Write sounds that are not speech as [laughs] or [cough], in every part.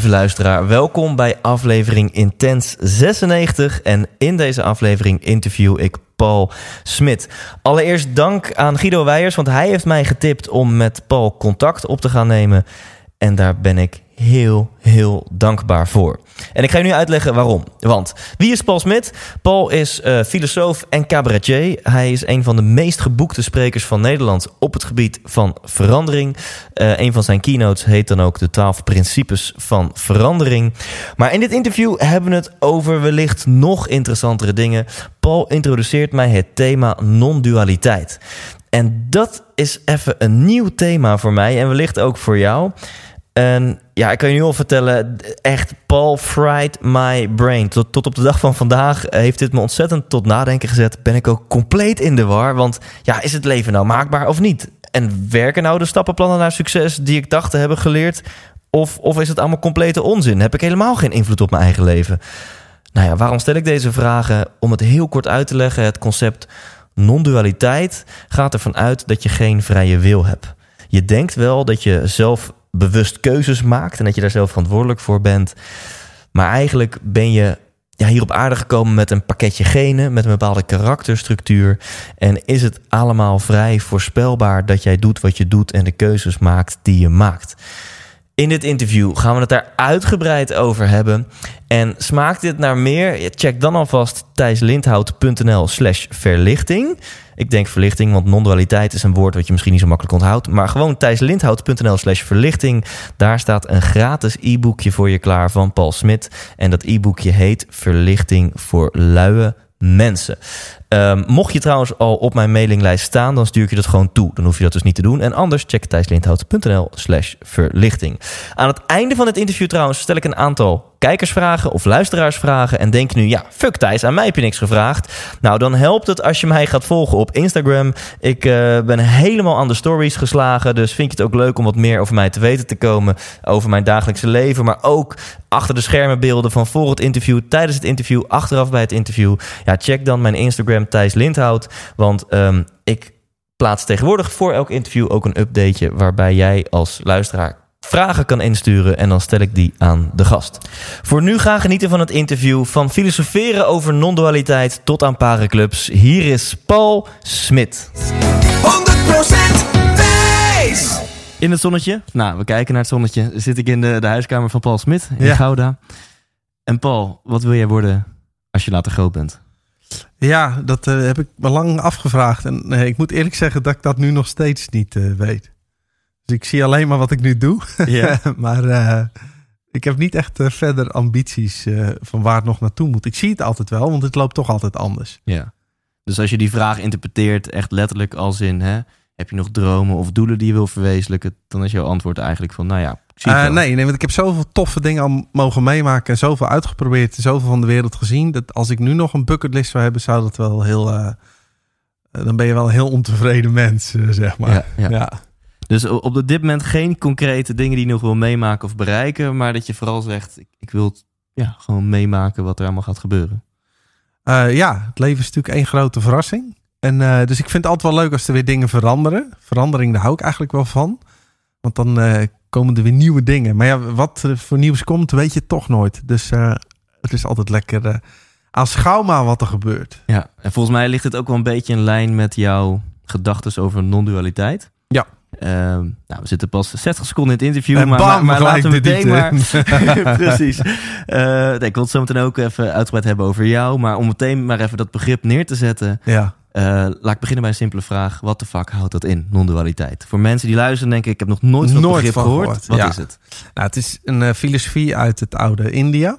Lieve luisteraar, welkom bij aflevering Intens 96. En in deze aflevering interview ik Paul Smit. Allereerst dank aan Guido Weijers, want hij heeft mij getipt om met Paul contact op te gaan nemen. En daar ben ik heel, heel dankbaar voor. En ik ga je nu uitleggen waarom. Want wie is Paul Smit? Paul is eh, filosoof en cabaretier. Hij is een van de meest geboekte sprekers van Nederland op het gebied van verandering. Eh, een van zijn keynotes heet dan ook de 12 principes van verandering. Maar in dit interview hebben we het over wellicht nog interessantere dingen. Paul introduceert mij het thema non-dualiteit. En dat is even een nieuw thema voor mij en wellicht ook voor jou. En ja, ik kan je nu al vertellen, echt Paul fried my brain. Tot, tot op de dag van vandaag heeft dit me ontzettend tot nadenken gezet. Ben ik ook compleet in de war. Want ja, is het leven nou maakbaar of niet? En werken nou de stappenplannen naar succes die ik dacht te hebben geleerd? Of, of is het allemaal complete onzin? Heb ik helemaal geen invloed op mijn eigen leven? Nou ja, waarom stel ik deze vragen? Om het heel kort uit te leggen, het concept non-dualiteit gaat ervan uit dat je geen vrije wil hebt. Je denkt wel dat je zelf bewust keuzes maakt en dat je daar zelf verantwoordelijk voor bent. Maar eigenlijk ben je ja, hier op aarde gekomen met een pakketje genen, met een bepaalde karakterstructuur. En is het allemaal vrij voorspelbaar dat jij doet wat je doet en de keuzes maakt die je maakt. In dit interview gaan we het daar uitgebreid over hebben. En smaakt dit naar meer? Check dan alvast thijslindhout.nl slash verlichting. Ik denk verlichting, want non-dualiteit is een woord wat je misschien niet zo makkelijk onthoudt. Maar gewoon thijslindhout.nl slash verlichting. Daar staat een gratis e-boekje voor je klaar van Paul Smit. En dat e-boekje heet Verlichting voor luie mensen. Um, mocht je trouwens al op mijn mailinglijst staan, dan stuur ik je dat gewoon toe. Dan hoef je dat dus niet te doen. En anders check thijslindhout.nl slash verlichting. Aan het einde van het interview trouwens stel ik een aantal kijkersvragen of luisteraarsvragen. En denk nu, ja, fuck Thijs, aan mij heb je niks gevraagd. Nou, dan helpt het als je mij gaat volgen op Instagram. Ik uh, ben helemaal aan de stories geslagen. Dus vind je het ook leuk om wat meer over mij te weten te komen. Over mijn dagelijkse leven. Maar ook achter de schermen beelden van voor het interview, tijdens het interview, achteraf bij het interview. Ja, check dan mijn Instagram Thijs Lindhout. Want um, ik plaats tegenwoordig voor elk interview ook een updateje waarbij jij als luisteraar vragen kan insturen en dan stel ik die aan de gast. Voor nu gaan genieten van het interview van filosoferen over non-dualiteit tot aan parenclubs. Hier is Paul Smit. 100% Thijs. In het zonnetje, nou we kijken naar het zonnetje, zit ik in de, de huiskamer van Paul Smit in Ja. Gouda. En Paul, wat wil jij worden als je later groot bent? Ja, dat eh, heb ik me lang afgevraagd. En eh, ik moet eerlijk zeggen dat ik dat nu nog steeds niet eh, weet. Dus ik zie alleen maar wat ik nu doe. Ja. [laughs] maar eh, ik heb niet echt eh, verder ambities eh, van waar het nog naartoe moet. Ik zie het altijd wel, want het loopt toch altijd anders. Ja. Dus als je die vraag interpreteert, echt letterlijk als in, hè, heb je nog dromen of doelen die je wil verwezenlijken, dan is jouw antwoord eigenlijk van, nou ja, nee, nee, want ik heb zoveel toffe dingen al mogen meemaken en zoveel uitgeprobeerd en zoveel van de wereld gezien. Dat als ik nu nog een bucketlist zou hebben, zou dat wel heel. dan ben je wel een heel ontevreden mens, zeg maar. Ja, ja. ja. Dus op dit moment geen concrete dingen die je nog wil meemaken of bereiken, maar dat je vooral zegt, ik, ik wil ja, gewoon meemaken wat er allemaal gaat gebeuren. Eh, ja, het leven is natuurlijk één grote verrassing. En, eh, dus ik vind het altijd wel leuk als er weer dingen veranderen. Verandering, daar hou ik eigenlijk wel van. Want dan eh, komen er weer nieuwe dingen. Maar ja, wat er voor nieuws komt, weet je toch nooit. Dus het is altijd lekker aanschouw maar wat er gebeurt. Ja, en volgens mij ligt het ook wel een beetje in lijn met jouw gedachten over non-dualiteit. Ja. Ehm, nou, we zitten pas 60 seconden in het interview, En maar, bam, maar, maar laten we meteen maar... [laughs] Precies. Eh, ik wil het zo meteen ook even uitgebreid hebben over jou, maar om meteen maar even dat begrip neer te zetten, Ja. eh, laat ik beginnen bij een simpele vraag. Wat de fuck houdt dat in, non-dualiteit? Voor mensen die luisteren denken, ik heb nog nooit van Nooit begrip van gehoord. gehoord, Wat ja. is het? Nou, het is een eh, filosofie uit het oude India.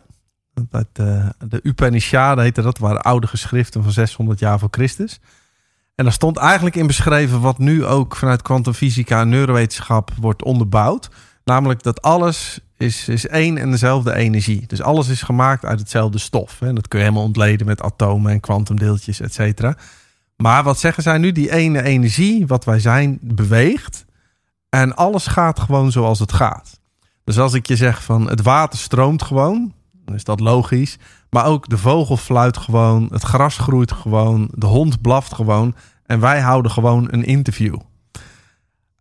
Uit de Upanishaden heette dat, waren oude geschriften van 600 jaar voor Christus. En daar stond eigenlijk in beschreven wat nu ook vanuit kwantumfysica en neurowetenschap wordt onderbouwd. Namelijk dat alles is, is één en dezelfde energie. Dus alles is gemaakt uit hetzelfde stof. Hè. Dat kun je helemaal ontleden met atomen en kwantumdeeltjes, et cetera. Maar wat zeggen zij nu? Die ene energie, wat wij zijn, beweegt. En alles gaat gewoon zoals het gaat. Dus als ik je zeg van het water stroomt gewoon, dan is dat logisch. Maar ook de vogel fluit gewoon, het gras groeit gewoon, de hond blaft gewoon. En wij houden gewoon een interview.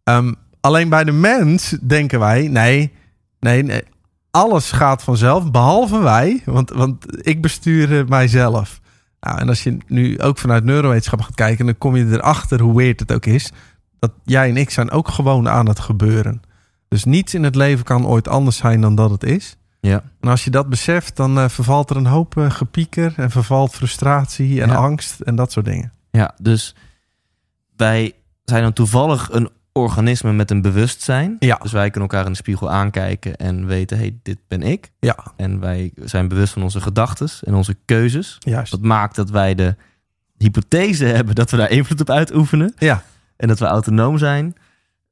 Ehm, alleen bij de mens denken wij, nee, nee, nee, alles gaat vanzelf, behalve wij, want, want ik bestuur eh, mijzelf. Nou, en als je nu ook vanuit neurowetenschap gaat kijken, dan kom je erachter hoe weird het ook is, dat jij en ik zijn ook gewoon aan het gebeuren. Dus niets in het leven kan ooit anders zijn dan dat het is. Ja. En als je dat beseft, dan eh, vervalt er een hoop eh, gepieker en vervalt frustratie en Ja. angst en dat soort dingen. Ja, dus wij zijn dan toevallig een organisme met een bewustzijn. Ja. Dus wij kunnen elkaar in de spiegel aankijken en weten, hey, dit ben ik. Ja, En wij zijn bewust van onze gedachten en onze keuzes. juist. Dat maakt dat wij de hypothese [laughs] hebben dat we daar invloed op uitoefenen. Ja, En dat we autonoom zijn.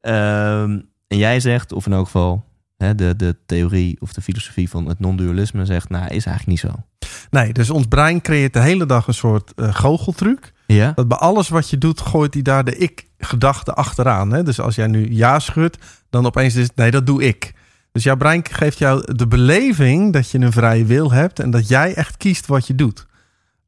Ehm, en jij zegt, of in elk geval hè, de, de theorie of de filosofie van het non-dualisme zegt, nou, is eigenlijk niet zo. nee, dus ons brein creëert de hele dag een soort eh, goocheltruc. Ja? Dat bij alles wat je doet, gooit hij daar de ik-gedachte achteraan. Hè? Dus als jij nu ja schudt, dan opeens is het nee, dat doe ik. Dus jouw brein geeft jou de beleving dat je een vrije wil hebt en dat jij echt kiest wat je doet.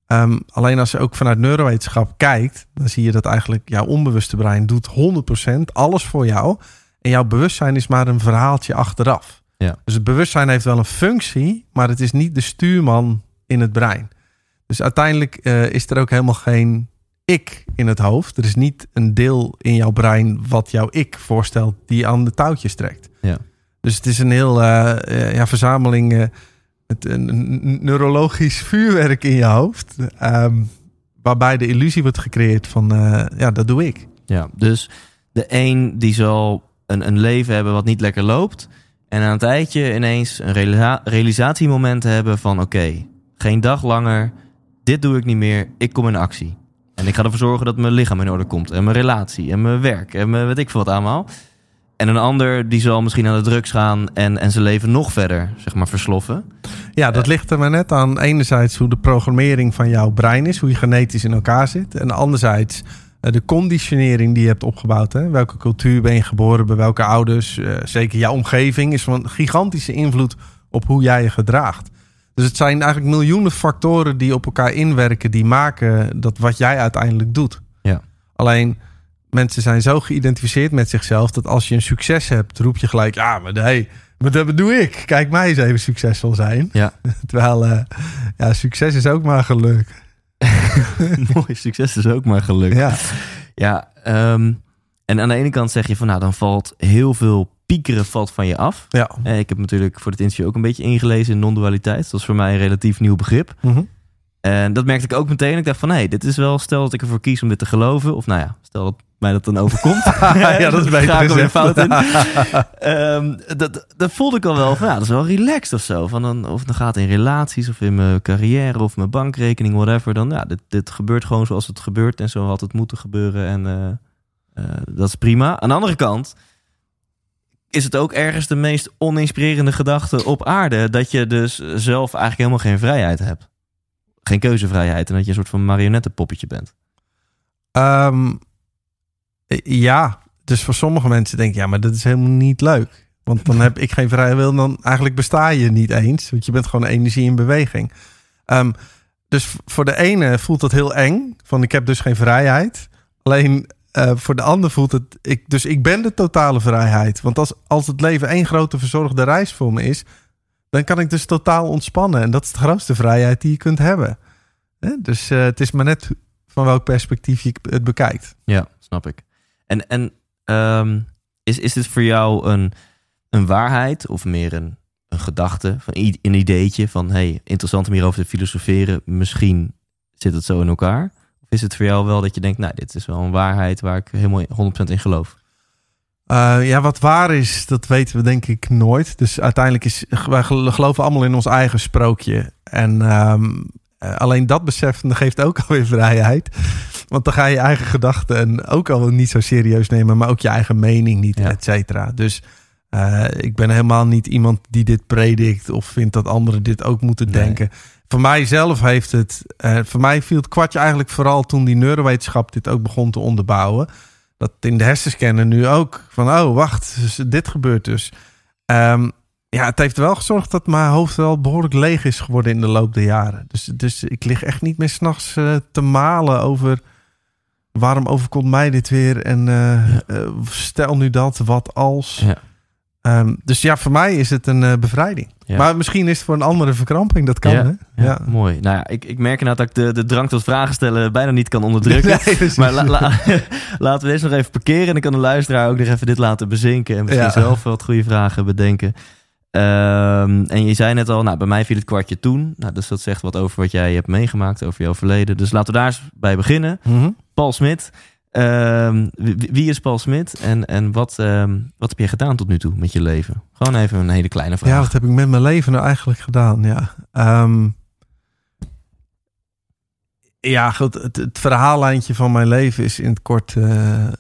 Ehm, alleen als je ook vanuit neurowetenschap kijkt, dan zie je dat eigenlijk jouw onbewuste brein doet 100% alles voor jou. En jouw bewustzijn is maar een verhaaltje achteraf. Ja. Dus het bewustzijn heeft wel een functie, maar het is niet de stuurman in het brein. Dus uiteindelijk eh, is er ook helemaal geen ik in het hoofd. Er is niet een deel in jouw brein wat jouw ik voorstelt die aan de touwtjes trekt. Ja. Dus het is een heel eh, eh, ja, verzameling, het, een, neurologisch vuurwerk in je hoofd. ehm, waarbij de illusie wordt gecreëerd van, ja, dat doe ik. Ja, dus de een die zal een, een leven hebben wat niet lekker loopt. En aan het tijdje ineens een realisa- realisatiemoment hebben van... oké, geen dag langer, dit doe ik niet meer, ik kom in actie. En ik ga ervoor zorgen dat mijn lichaam in orde komt. En mijn relatie, en mijn werk, en mijn weet ik veel wat allemaal. En een ander die zal misschien aan de drugs gaan... en, en zijn leven nog verder, zeg maar, versloffen. Ja, dat ligt er maar net aan enerzijds hoe de programmering van jouw brein is, hoe je genetisch in elkaar zit. En anderzijds eh, de conditionering die je hebt opgebouwd. Hè? Welke cultuur ben je geboren, bij welke ouders. eh, zeker jouw omgeving is van gigantische invloed op hoe jij je gedraagt. Dus het zijn eigenlijk miljoenen factoren die op elkaar inwerken, die maken dat wat jij uiteindelijk doet. Ja. Alleen mensen zijn zo geïdentificeerd met zichzelf dat als je een succes hebt, roep je gelijk: ja, maar hey, maar dat bedoel ik. Kijk mij eens even succesvol zijn. Ja, [laughs] Terwijl, eh, ja, succes is ook maar geluk. [laughs] mooi, succes is ook maar gelukt. Ja, Ja, ehm, en aan de ene kant zeg je van nou, dan valt heel veel piekeren valt van je af. ja. Eh, ik heb natuurlijk voor dit interview ook een beetje ingelezen in non-dualiteit. Dat is voor mij een relatief nieuw begrip. Mhm. En dat merkte ik ook meteen. Ik dacht van, hé, hey, dit is wel, stel dat ik ervoor kies om dit te geloven. Of nou ja, stel dat mij dat dan overkomt. [laughs] ja, dat is [laughs] beter Ga ik alweer gezegd. fout in. [laughs] Ehm, dat, dat voelde ik al wel van, ja, dat is wel relaxed of zo. Van dan, of dan gaat in relaties of in mijn carrière of mijn bankrekening, whatever. Dan, ja, dit, dit gebeurt gewoon zoals het gebeurt en zo had het moeten gebeuren. En eh, eh, dat is prima. Aan de andere kant is het ook ergens de meest oninspirerende gedachte op aarde. Dat je dus zelf eigenlijk helemaal geen vrijheid hebt. Geen keuzevrijheid. En dat je een soort van marionettenpoppetje bent. Ehm, ja, dus voor sommige mensen denk ik, ja, maar dat is helemaal niet leuk. Want dan heb ik geen vrije wil, dan eigenlijk besta je niet eens. Want je bent gewoon energie in beweging. Ehm, dus voor de ene voelt dat heel eng. Van ik heb dus geen vrijheid. Alleen eh, voor de ander voelt het... Ik, dus ik ben de totale vrijheid. Want als, als het leven één grote verzorgde reis voor me is... dan kan ik dus totaal ontspannen. En dat is de grootste vrijheid die je kunt hebben. Dus eh, het is maar net van welk perspectief je het bekijkt. Ja, snap ik. En, en ehm, is, is dit voor jou een, een waarheid of meer een, een gedachte, van een ideetje van hey, interessant om hierover te filosoferen, misschien zit het zo in elkaar? Is het voor jou wel dat je denkt, nou, dit is wel een waarheid waar ik helemaal 100% in geloof? Eh, ja, wat waar is, dat weten we denk ik nooit. Dus uiteindelijk is, wij gel- geloven allemaal in ons eigen sprookje. En ehm, eh, alleen dat beseffen geeft ook [laughs] alweer vrijheid. Want dan ga je eigen gedachten en ook al niet zo serieus nemen, maar ook je eigen mening niet, Ja. et cetera. Dus eh, ik ben helemaal niet iemand die dit predikt of vindt dat anderen dit ook moeten Nee. denken. Voor mij zelf heeft het, eh, voor mij viel het kwartje eigenlijk vooral toen die neurowetenschap dit ook begon te onderbouwen dat in de hersenscanner nu ook van oh wacht, dus dit gebeurt dus. Ehm, ja, het heeft wel gezorgd dat mijn hoofd wel behoorlijk leeg is geworden in de loop der jaren. Dus, dus ik lig echt niet meer s'nachts eh te malen over waarom overkomt mij dit weer en Ja. eh, stel nu dat, wat als. Ja. Ehm, dus ja, voor mij is het een eh, bevrijding. Ja. Maar misschien is het voor een andere verkramping, dat kan Ja, hè? Ja, mooi. Nou ja, ik, ik merk inderdaad dat ik de, de drang tot vragen stellen bijna niet kan onderdrukken. [laughs] Nee. Maar la- la- [laughs] laten we deze nog even parkeren. En dan kan de luisteraar ook nog even dit laten bezinken. En misschien zelf wat goede vragen bedenken. Ehm, en je zei net al, nou, bij mij viel het kwartje toen. Nou, dus dat zegt wat over wat jij hebt meegemaakt, over jouw verleden. Dus laten we daar eens bij beginnen. Mhm. Paul Smit. Ehm, wie, is Paul Smit? En, en wat, ehm, wat heb je gedaan tot nu toe met je leven? Gewoon even een hele kleine vraag. Ja, wat heb ik met mijn leven nou eigenlijk gedaan? Ja, Ehm, ja goed. Het, het verhaallijntje van mijn leven is in het kort eh, eh,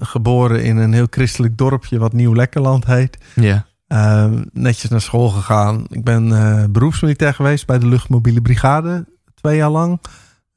geboren in een heel christelijk dorpje wat Nieuw Lekkerland heet. ja. Netjes naar school gegaan. Ik ben eh, beroepsmilitair geweest bij de luchtmobiele brigade, twee jaar lang.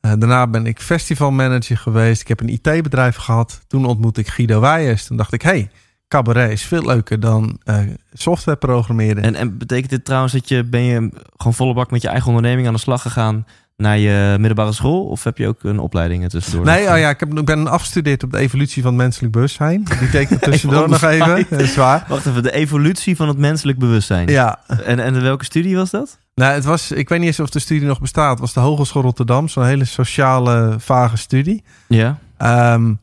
Eh, daarna ben ik festivalmanager geweest. Ik heb een IT-bedrijf gehad. Toen ontmoette ik Guido Weijers. Toen dacht ik, hey, cabaret is veel leuker dan eh, software programmeren. En, en betekent dit trouwens dat je, ben je gewoon volle bak met je eigen onderneming aan de slag gegaan naar je middelbare school? Of heb je ook een opleiding er tussendoor? Nee, oh ja, ik, heb, ik ben afgestudeerd op de evolutie van het menselijk bewustzijn. Die teken tussendoor [laughs] nog even. spot. Dat is waar. Wacht even, de evolutie van het menselijk bewustzijn. Ja, En, en welke studie was dat? Nou, het was, ik weet niet eens of de studie nog bestaat. Het was de Hogeschool Rotterdam, zo'n hele sociale, vage studie. Ja. Ehm,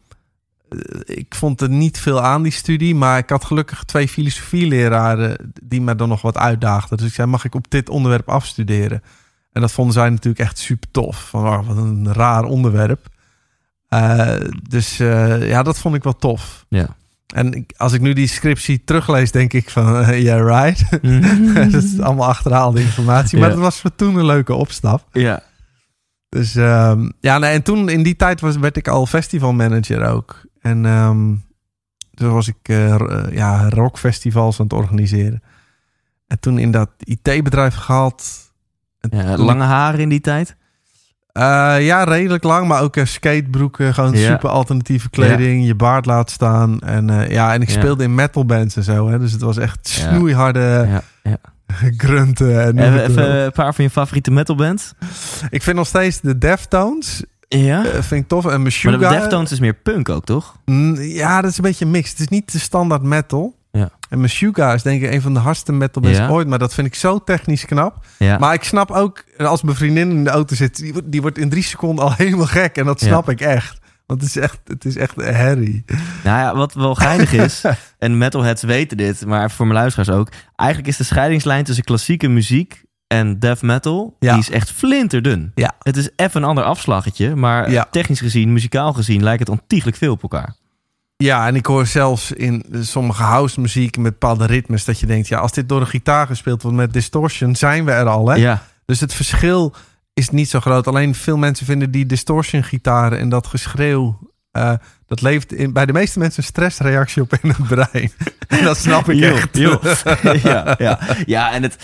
eh, ik vond er niet veel aan, die studie. Maar ik had gelukkig twee filosofieleraren die me dan nog wat uitdaagden. Dus ik zei, mag ik op dit onderwerp afstuderen? En dat vonden zij natuurlijk echt super tof. Van, oh, wat een raar onderwerp. Eh, dus eh, ja, dat vond ik wel tof. Ja. En ik- als ik nu die scriptie teruglees, denk ik van, ja, [laughs] yeah, right. [laughs] dat is allemaal achterhaalde informatie. Maar Ja. dat was voor toen een leuke opstap. ja. Dus ehm, ja, nee, en toen in die tijd was, werd ik al festivalmanager ook. En ehm, toen was ik eh, eh, ja, rockfestivals aan het organiseren. En toen in dat IT-bedrijf gehad. Ja. Lange haren in die tijd? Eh, ja, redelijk lang, maar ook eh, skatebroeken, gewoon super alternatieve kleding, je baard laat staan. En eh, ja, en ik speelde in metalbands en zo, hè, dus het was echt snoeiharde [laughs] grunten. En Even, maar even een paar van je favoriete metalbands? Ik vind nog steeds de Deftones, Ja. vind ik tof. En maar Meshuggah. de Deftones is meer punk ook, toch? Mm, Ja, dat is een beetje mixed. Het is niet de standaard metal. En Meshuggah is denk ik een van de hardste metalbands Ja. ooit. Maar dat vind ik zo technisch knap. Ja. Maar ik snap ook, als mijn vriendin in de auto zit... die, wordt- die wordt in drie seconden al [laughs] helemaal gek. En dat Ja. snap ik echt. Want het is echt, het is echt een herrie. Nou ja, wat wel geinig is, [laughs] en metalheads weten dit, maar voor mijn luisteraars ook. Eigenlijk is de scheidingslijn tussen klassieke muziek en death metal, Ja. die is echt flinterdun. Ja. Het is even een ander afslaggetje, maar Ja. technisch gezien, muzikaal gezien, lijkt het ontiegelijk veel op elkaar. Ja, en ik hoor zelfs in sommige house muziek met bepaalde ritmes... dat je denkt, ja, als dit door een gitaar gespeeld wordt met distortion... zijn we er al, hè? Ja, Dus het verschil is niet zo groot. Alleen veel mensen vinden die distortion gitaren en dat geschreeuw... eh, dat levert in, bij de meeste mensen een stressreactie op in het brein. [laughs] en dat snap ik echt. [laughs] ja, ja. ja, en het,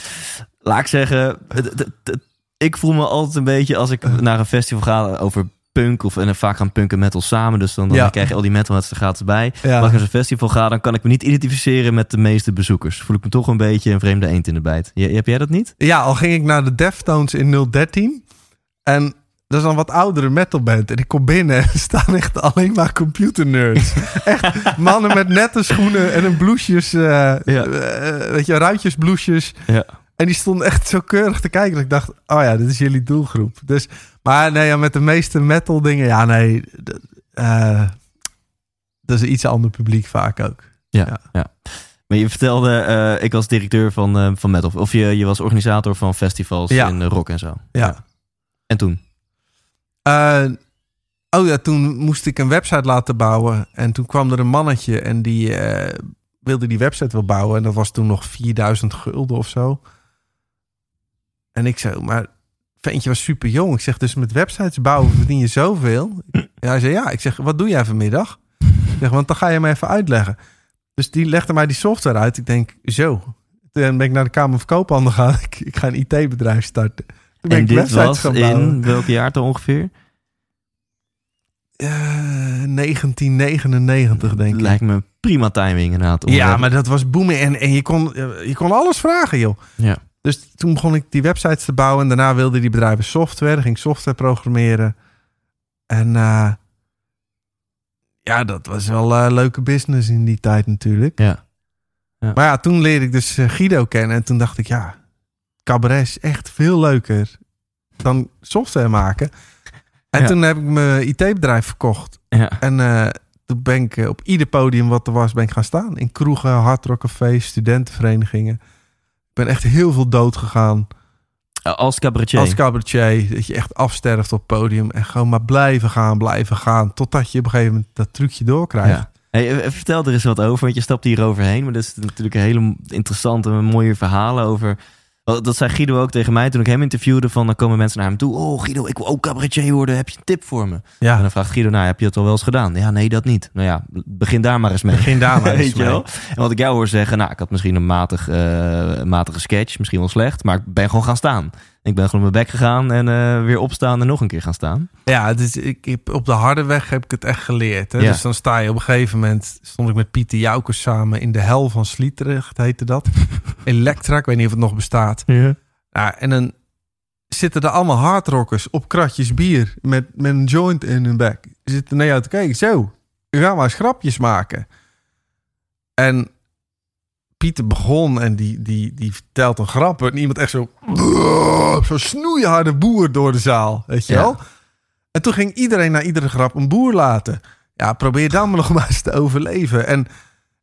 laat ik zeggen, het, het- het- het- ik voel me altijd een beetje als ik [laughs] naar een festival ga over punk of en vaak gaan punk en metal samen, dus dan, dan Ja. krijg je al die metalheads er gratis bij. Ja. Maar als ik naar zo'n festival ga, dan kan ik me niet identificeren met de meeste bezoekers. Voel ik me toch een beetje een vreemde eend in de bijt. Je- Heb jij dat niet? Ja, al ging ik naar de Deftones in 013. En dat is een wat oudere metalband. En ik kom binnen en [laughs] staan echt alleen maar computernerds. [laughs] echt mannen met nette schoenen en een blouses. eh Ja. eh, weet je, ruitjesblouses. Ja. En die stonden echt zo keurig te kijken. Dat ik dacht, oh ja, dit is jullie doelgroep. Dus, maar nee, ja, met de meeste metal dingen, ja, nee. eh, dat is een iets ander publiek vaak ook. Maar je vertelde, eh, ik was directeur van, eh, van Metal. Of je, je was organisator van festivals Ja. in rock en zo. Ja. En toen? Oh ja, toen moest ik een website laten bouwen. En toen kwam er een mannetje en die wilde die website wel bouwen. En dat was toen nog 4000 gulden of zo. En ik zei, maar ventje was super jong. Ik zeg, dus met websites bouwen verdien je zoveel? Ja, [clears throat] hij zei, ja. Ik zeg, wat doe jij vanmiddag? Ik zeg, want dan ga je me even uitleggen. Dus die legde mij die software uit. Ik denk, zo. Toen ben ik naar de Kamer van Koophandel gegaan. [laughs] Ik, ik ga een IT-bedrijf starten. Toen ben En ik dit was gaan in welk jaar dan ongeveer? Eh, 1999, denk ik. Lijkt me prima timing inderdaad. Ja, maar dat was booming. En, en je, kon, eh, je kon alles vragen, joh. Ja. Dus toen begon ik die websites te bouwen. En daarna wilden die bedrijven software. Ging software programmeren. En eh, ja, dat was wel eh, leuke business in die tijd natuurlijk. Ja. Maar ja, toen leerde ik dus eh, Guido kennen. En toen dacht ik, ja, cabaret is echt veel leuker dan software maken. En Ja. toen heb ik mijn IT-bedrijf verkocht. Ja. En eh, toen ben ik op ieder podium wat er was, ben ik gaan staan. In kroegen, hardrockcafés, studentenverenigingen. Ben echt heel veel dood gegaan. Als cabaretier. Als cabaretier, dat je echt afsterft op het podium. En gewoon maar blijven gaan, blijven gaan. Totdat je op een gegeven moment dat trucje doorkrijgt. Ja. Hey, eh, vertel er eens wat over, want je stapt hier overheen. Maar dat is natuurlijk een hele interessante en mooie verhalen over... Dat zei Guido ook tegen mij toen ik hem interviewde. Van dan komen mensen naar hem toe. Oh Guido, ik wil ook cabaretier worden. Heb je een tip voor me? En Ja, dan vraagt Guido, nou heb je het al wel eens gedaan? Ja, nee, dat niet. Nou ja, begin daar maar eens mee. begin daar maar [laughs] eens Weet je mee. wel? En wat ik jou hoor zeggen, nou, ik had misschien een matig, eh, matige sketch, misschien wel slecht, maar ik ben gewoon gaan staan. Ik ben gewoon op mijn bek gegaan en eh, weer opstaan en nog een keer gaan staan. Ja, is, ik, heb- op de harde weg heb ik het echt geleerd. Hè? Ja. Dus dan sta je op een gegeven moment... stond ik met Pieter Joukers samen in de hel van Sliedrecht, heette dat. [laughs] Elektra, ik weet niet of het nog bestaat. Ja, en dan zitten er allemaal hardrockers op kratjes bier... met, met een joint in hun bek. Zitten naar jou te kijken. Zo, we gaan maar eens grapjes maken. En Pieter begon en die, die, die vertelt een grap... en iemand echt zo... Zo'n snoeiharde boer door de zaal, weet je Ja. wel? En toen ging iedereen na iedere grap een boer laten. Ja, probeer dan [laughs] maar nog maar eens te overleven. En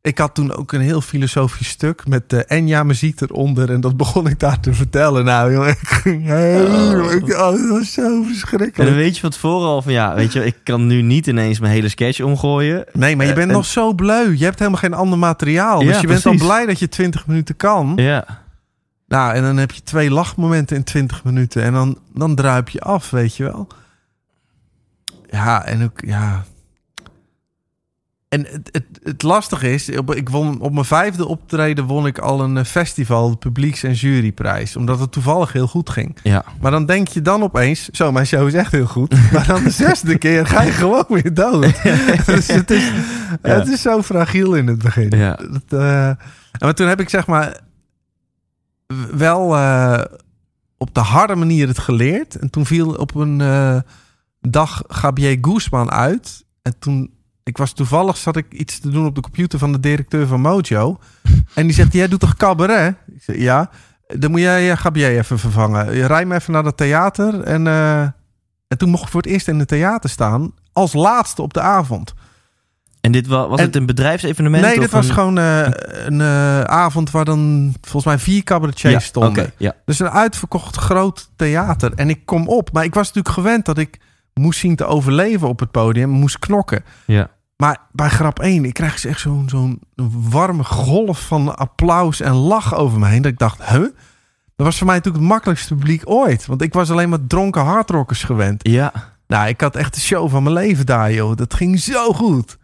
ik had toen ook een heel filosofisch stuk met de Enya muziek eronder. En dat begon ik daar te vertellen. Nou, jongen, ik ging ik- Oh, dat was zo En dan verschrikkelijk. weet je van tevoren al van, ja, weet je, ik kan nu niet ineens mijn hele sketch omgooien. Nee, maar je bent Eh, nog zo bleu. Je hebt helemaal geen ander materiaal. Ja, dus je bent dan blij dat je 20 minuten kan. Ja, Nou, en dan heb je twee lachmomenten in 20 minuten. En dan, dan druip je af, weet je wel. Ja, en ook, ja. En het, het, het lastige is, ik won, op mijn vijfde optreden won ik al een eh, festival, de publieks- en juryprijs. Omdat het toevallig heel goed ging. ja. Maar dan denk je dan opeens, zo, mijn show is echt heel goed. Maar dan de zesde [laughs] keer ga je gewoon weer dood. [laughs] dus het is, het is zo fragiel in het begin. Ja. Dat, eh, maar toen heb ik zeg maar wel eh, op de harde manier het geleerd. En toen viel op een dag Gabriel Guzman uit. En toen, ik was toevallig, zat ik iets te doen op de computer van de directeur van Mojo. [laughs] En die zegt, jij doet toch cabaret? Ik zeg, ja. Dan moet jij Gabriel even vervangen. Rij me even naar dat theater. En, eh, en toen mocht ik voor het eerst in het theater staan. Als laatste op de avond. En dit was, was En- het een bedrijfsevenement? Nee, dit was een- gewoon eh, een eh, avond waar dan volgens mij vier cabaretiers ja, stonden. ja. Dus een uitverkocht groot theater. En ik kom op. Maar ik was natuurlijk gewend dat ik moest zien te overleven op het podium. Moest knokken. Ja. Maar bij grap 1, ik krijg dus echt zo'n zo'n warme golf van applaus en lach over me heen. Dat ik dacht, huh? Dat was voor mij natuurlijk het makkelijkste publiek ooit. Want ik was alleen maar dronken hardrockers gewend. Ja, Nou, ik had echt de show van mijn leven daar, joh. Dat ging zo goed.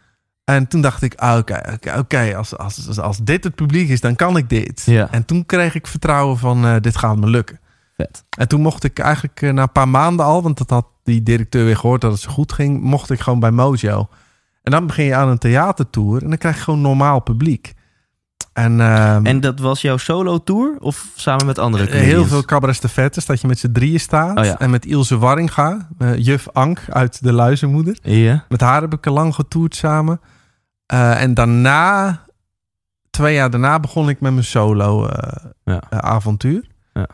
En toen dacht ik, ah, oké, oké, als, als, als dit het publiek is, dan kan ik dit. Ja. En toen kreeg ik vertrouwen van, eh, dit gaat me lukken. vet. En toen mocht ik eigenlijk eh, na een paar maanden al, want dat had die directeur weer gehoord dat het zo goed ging, mocht ik gewoon bij Mojo. En dan begin je aan een theatertour en dan krijg je gewoon normaal publiek. En, ehm, En dat was jouw solo-tour of samen met andere heel comedians? veel cabaret stafettes, dat je met z'n drieën staat. Oh ja. En met Ilse Warringa, eh, juf Ank uit De Luizenmoeder. Met haar heb ik lang getoerd samen. Eh, en daarna, twee jaar daarna, begon ik met mijn solo eh, Ja. eh, avontuur. Ja.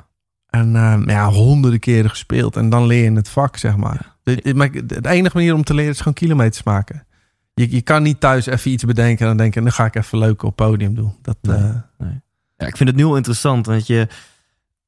En eh, ja, honderden keren gespeeld. En dan leer je het vak, zeg maar. De, de- maar de enige manier om te leren is gewoon kilometers maken. Je, je kan niet thuis even iets bedenken en dan denken... dan ga ik even leuk op podium doen. Dat, Nee. eh, Ja, ik vind het nu al interessant, want je,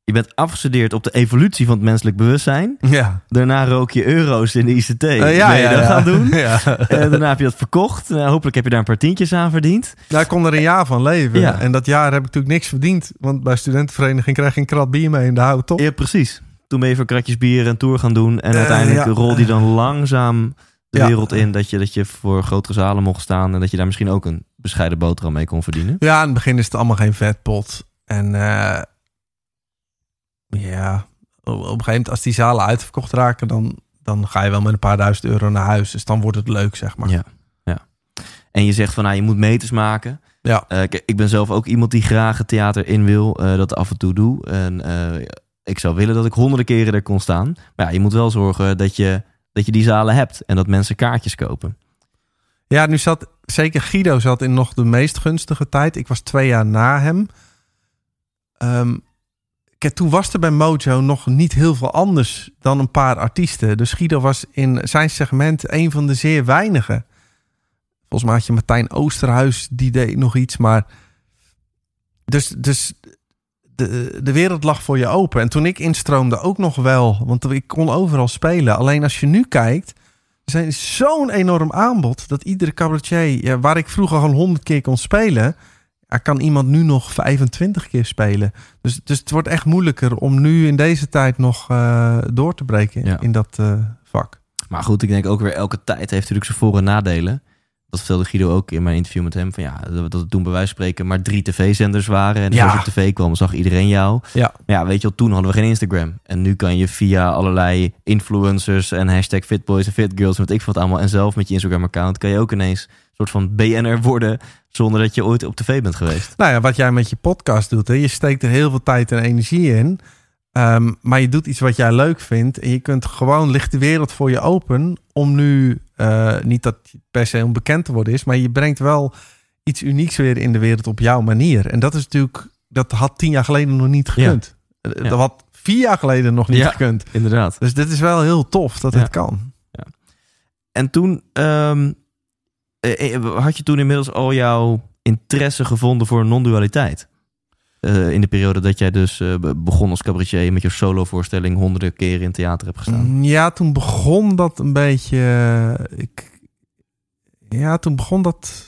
je bent afgestudeerd op de evolutie van het menselijk bewustzijn. ja. Daarna rook je euro's in de ICT. Eh, ben je dat gaan doen? [laughs] ja. En daarna heb je dat verkocht. Nou, hopelijk heb je daar een paar tientjes aan verdiend. Nou, ik kon er een jaar van leven. Ja. En dat jaar heb ik natuurlijk niks verdiend. Want bij studentenvereniging krijg je een krat bier mee in de hout, toch? Ja, precies. Toen ben je voor kratjes bier een tour gaan doen. En Eh, uiteindelijk ja. rolde je dan langzaam de Ja. wereld in. Dat je, dat je voor grotere zalen mocht staan. En dat je daar misschien ook een bescheiden boterham mee kon verdienen. Ja, in het begin is het allemaal geen vetpot. En eh, ja, op een gegeven moment als die zalen uitverkocht raken, dan, dan ga je wel met een paar duizend euro naar huis. Dus dan wordt het leuk, zeg maar. Ja, ja. En je zegt van, nou, je moet meters maken. Ja. Kijk, ik ben zelf ook iemand die graag het theater in wil. eh, dat af en toe doe. En ik zou willen dat ik honderden keren er kon staan. Maar ja, je moet wel zorgen dat je, dat je die zalen hebt. En dat mensen kaartjes kopen. Ja, nu zat zeker Guido zat in nog de meest gunstige tijd. Ik was twee jaar na hem. Ehm, kijk, toen was er bij Mojo nog niet heel veel anders dan een paar artiesten. Dus Guido was in zijn segment een van de zeer weinigen. Volgens mij had je Martijn Oosterhuis, die deed nog iets. Maar dus, dus de, de wereld lag voor je open. En toen ik instroomde ook nog wel. Want ik kon overal spelen. Alleen als je nu kijkt... Er zijn zo'n enorm aanbod dat iedere cabaretier, ja, waar ik vroeger al 100 keer kon spelen, kan iemand nu nog 25 keer spelen. Dus, dus het wordt echt moeilijker om nu in deze tijd nog eh, door te breken Ja. in dat eh, vak. Maar goed, ik denk ook weer elke tijd heeft natuurlijk zijn voor- en nadelen. Dat vertelde Guido ook in mijn interview met hem. Van ja, dat het toen bij wijze van spreken maar drie tv-zenders waren. En Ja. als je op tv kwam, zag iedereen jou. Ja. Maar ja, weet je wel, toen hadden we geen Instagram. En nu kan je via allerlei influencers en hashtag fitboys en fitgirls... en wat ik wat allemaal. En zelf met je Instagram-account kan je ook ineens een soort van BN'er worden... zonder dat je ooit op tv bent geweest. Nou ja, wat jij met je podcast doet, hè, je steekt er heel veel tijd en energie in. Ehm, maar je doet iets wat jij leuk vindt. En je kunt gewoon, ligt de wereld voor je open om nu, eh, niet dat het per se om bekend te worden is, maar je brengt wel iets unieks weer in de wereld op jouw manier. En dat is natuurlijk, dat had tien jaar geleden nog niet gekund. Eh, Ja. Dat had vier jaar geleden nog niet Ja. gekund. Inderdaad. Dus dit is wel heel tof dat het kan. En toen ehm, eh, eh, had je toen inmiddels al jouw interesse gevonden voor non-dualiteit. Eh, in de periode dat jij dus be- begon als cabaretier met je solovoorstelling honderden keren in theater hebt gestaan. Mm, Ja, toen begon dat een beetje. eh, Ik, ja, toen begon dat.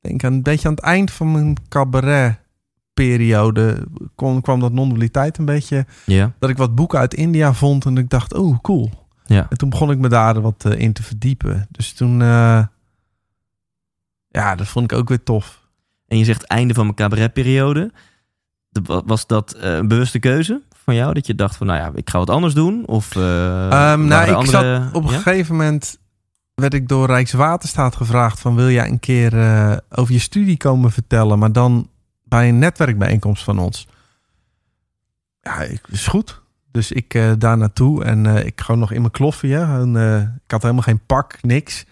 Denk aan een beetje aan het eind van mijn cabaret-periode. Kon, kwam dat non-dualiteit een beetje. Ja, Dat ik wat boeken uit India vond en ik dacht, oh cool. ja. En toen begon ik me daar wat in te verdiepen. Dus toen. ja, dat vond ik ook weer tof. En je zegt einde van mijn cabaretperiode. Was dat eh, een bewuste keuze van jou? Dat je dacht van, nou ja, ik ga wat anders doen? Of waren nou, ik andere... zat op een Ja? gegeven moment werd ik door Rijkswaterstaat gevraagd van wil jij een keer eh, over je studie komen vertellen, maar dan bij een netwerkbijeenkomst van ons. Ja, ik, is goed. Dus ik eh, daar naartoe en ik gewoon nog in mijn kloffie. Hè, en, ik had helemaal geen pak, niks.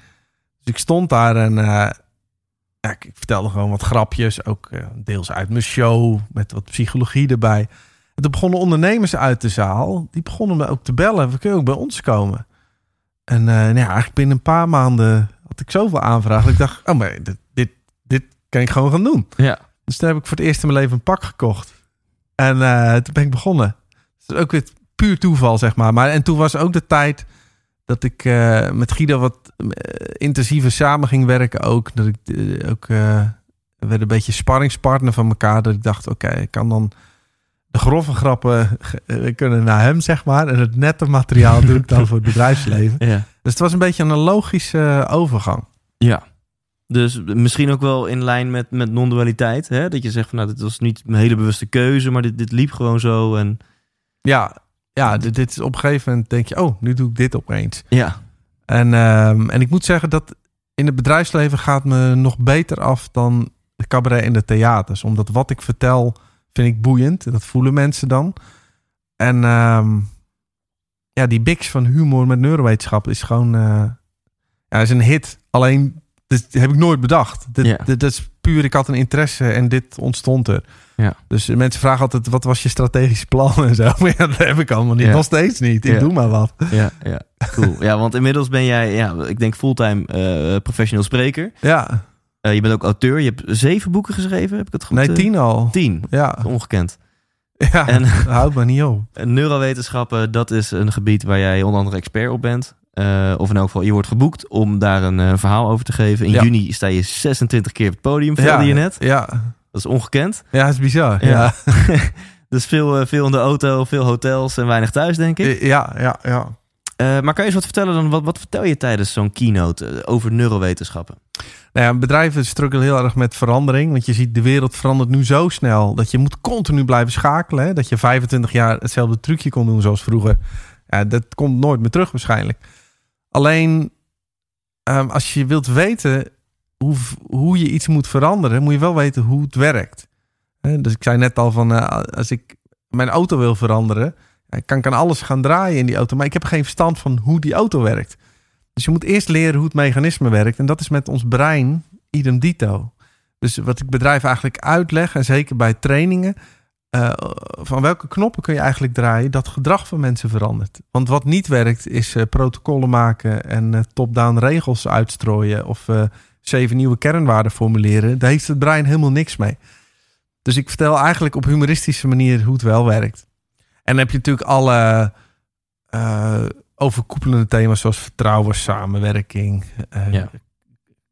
Dus ik stond daar en ik, ik vertelde gewoon wat grapjes, ook eh, deels uit mijn show met wat psychologie erbij. En toen begonnen ondernemers uit de zaal. Die begonnen me ook te bellen. We kunnen ook bij ons komen. En eh, nou ja, eigenlijk binnen een paar maanden had ik zoveel aanvragen. Dat ik dacht, oh maar dit, dit, dit kan ik gewoon gaan doen. Ja. Dus toen heb ik voor het eerst in mijn leven een pak gekocht. En eh, toen ben ik begonnen. Dus ook weer puur toeval, zeg maar. maar. En toen was ook de tijd dat ik eh, met Guido wat eh, intensiever samen ging werken ook. Dat ik eh, ook... we werden een beetje sparringspartner van elkaar. Dat ik dacht, oké, ik kan dan de grove grappen kunnen naar hem, zeg maar. En het nette materiaal doe ik dan voor het [laughs] bedrijfsleven. Ja. Dus het was een beetje een logische overgang. Ja. Dus misschien ook wel in lijn met, met non-dualiteit. Hè? Dat je zegt van nou, dit was niet een hele bewuste keuze, maar dit, dit liep gewoon zo. En Ja, ja dit, dit is op een gegeven moment denk je, oh, nu doe ik dit opeens. ja, En, ehm, en ik moet zeggen dat in het bedrijfsleven gaat me nog beter af dan de cabaret en de theaters. Omdat wat ik vertel, vind ik boeiend. Dat voelen mensen dan. En ehm, ja, die biks van humor met neurowetenschap is gewoon... eh, ja, is een hit. Alleen, dat heb ik nooit bedacht. Dit, Ja. dit, is puur, ik had een interesse en dit ontstond er. Ja. Dus mensen vragen altijd, wat was je strategisch plan en zo. [laughs] Maar ja, dat heb ik allemaal niet. Ja. Nog steeds niet. Ik doe maar wat. Ja, ja, cool. Ja, want inmiddels ben jij, ja, ik denk fulltime eh professioneel spreker. Ja, Eh, je bent ook auteur. Je hebt zeven boeken geschreven, heb ik het goed? nee, eh, tien al. Tien. Ja, Ongekend. ja. En [laughs] houd me niet op. neurowetenschappen, dat is een gebied waar jij onder andere expert op bent. Eh, of in elk geval, je wordt geboekt om daar een eh, verhaal over te geven. In Ja. juni sta je 26 keer op het podium, vertelde ja, je net. Ja, Dat is ongekend. ja, is bizar. Ja. Ja, [laughs] Dus veel, eh, veel in de auto, veel hotels en weinig thuis, denk ik. ja, ja. ja. Maar kan je eens wat vertellen dan? Wat, wat vertel je tijdens zo'n keynote over neurowetenschappen? Nou ja, bedrijven struggelen heel erg met verandering. Want je ziet, de wereld verandert nu zo snel... dat je moet continu blijven schakelen. Hè? Dat je 25 jaar hetzelfde trucje kon doen zoals vroeger. Ja, dat komt nooit meer terug waarschijnlijk. Alleen, ehm, als je wilt weten hoe, hoe je iets moet veranderen... moet je wel weten hoe het werkt. Dus ik zei net al van, eh, als ik mijn auto wil veranderen... ja, kan ik aan alles gaan draaien in die auto. Maar ik heb geen verstand van hoe die auto werkt. Dus je moet eerst leren hoe het mechanisme werkt. En dat is met ons brein idem dito. Dus wat ik bedrijf eigenlijk uitleg, en zeker bij trainingen, eh, van welke knoppen kun je eigenlijk draaien dat gedrag van mensen verandert. Want wat niet werkt is eh, protocollen maken en eh, top-down regels uitstrooien of zeven nieuwe kernwaarden formuleren. Daar heeft het brein helemaal niks mee. Dus ik vertel eigenlijk op humoristische manier hoe het wel werkt. En dan heb je natuurlijk alle overkoepelende thema's zoals vertrouwen, samenwerking, Ja.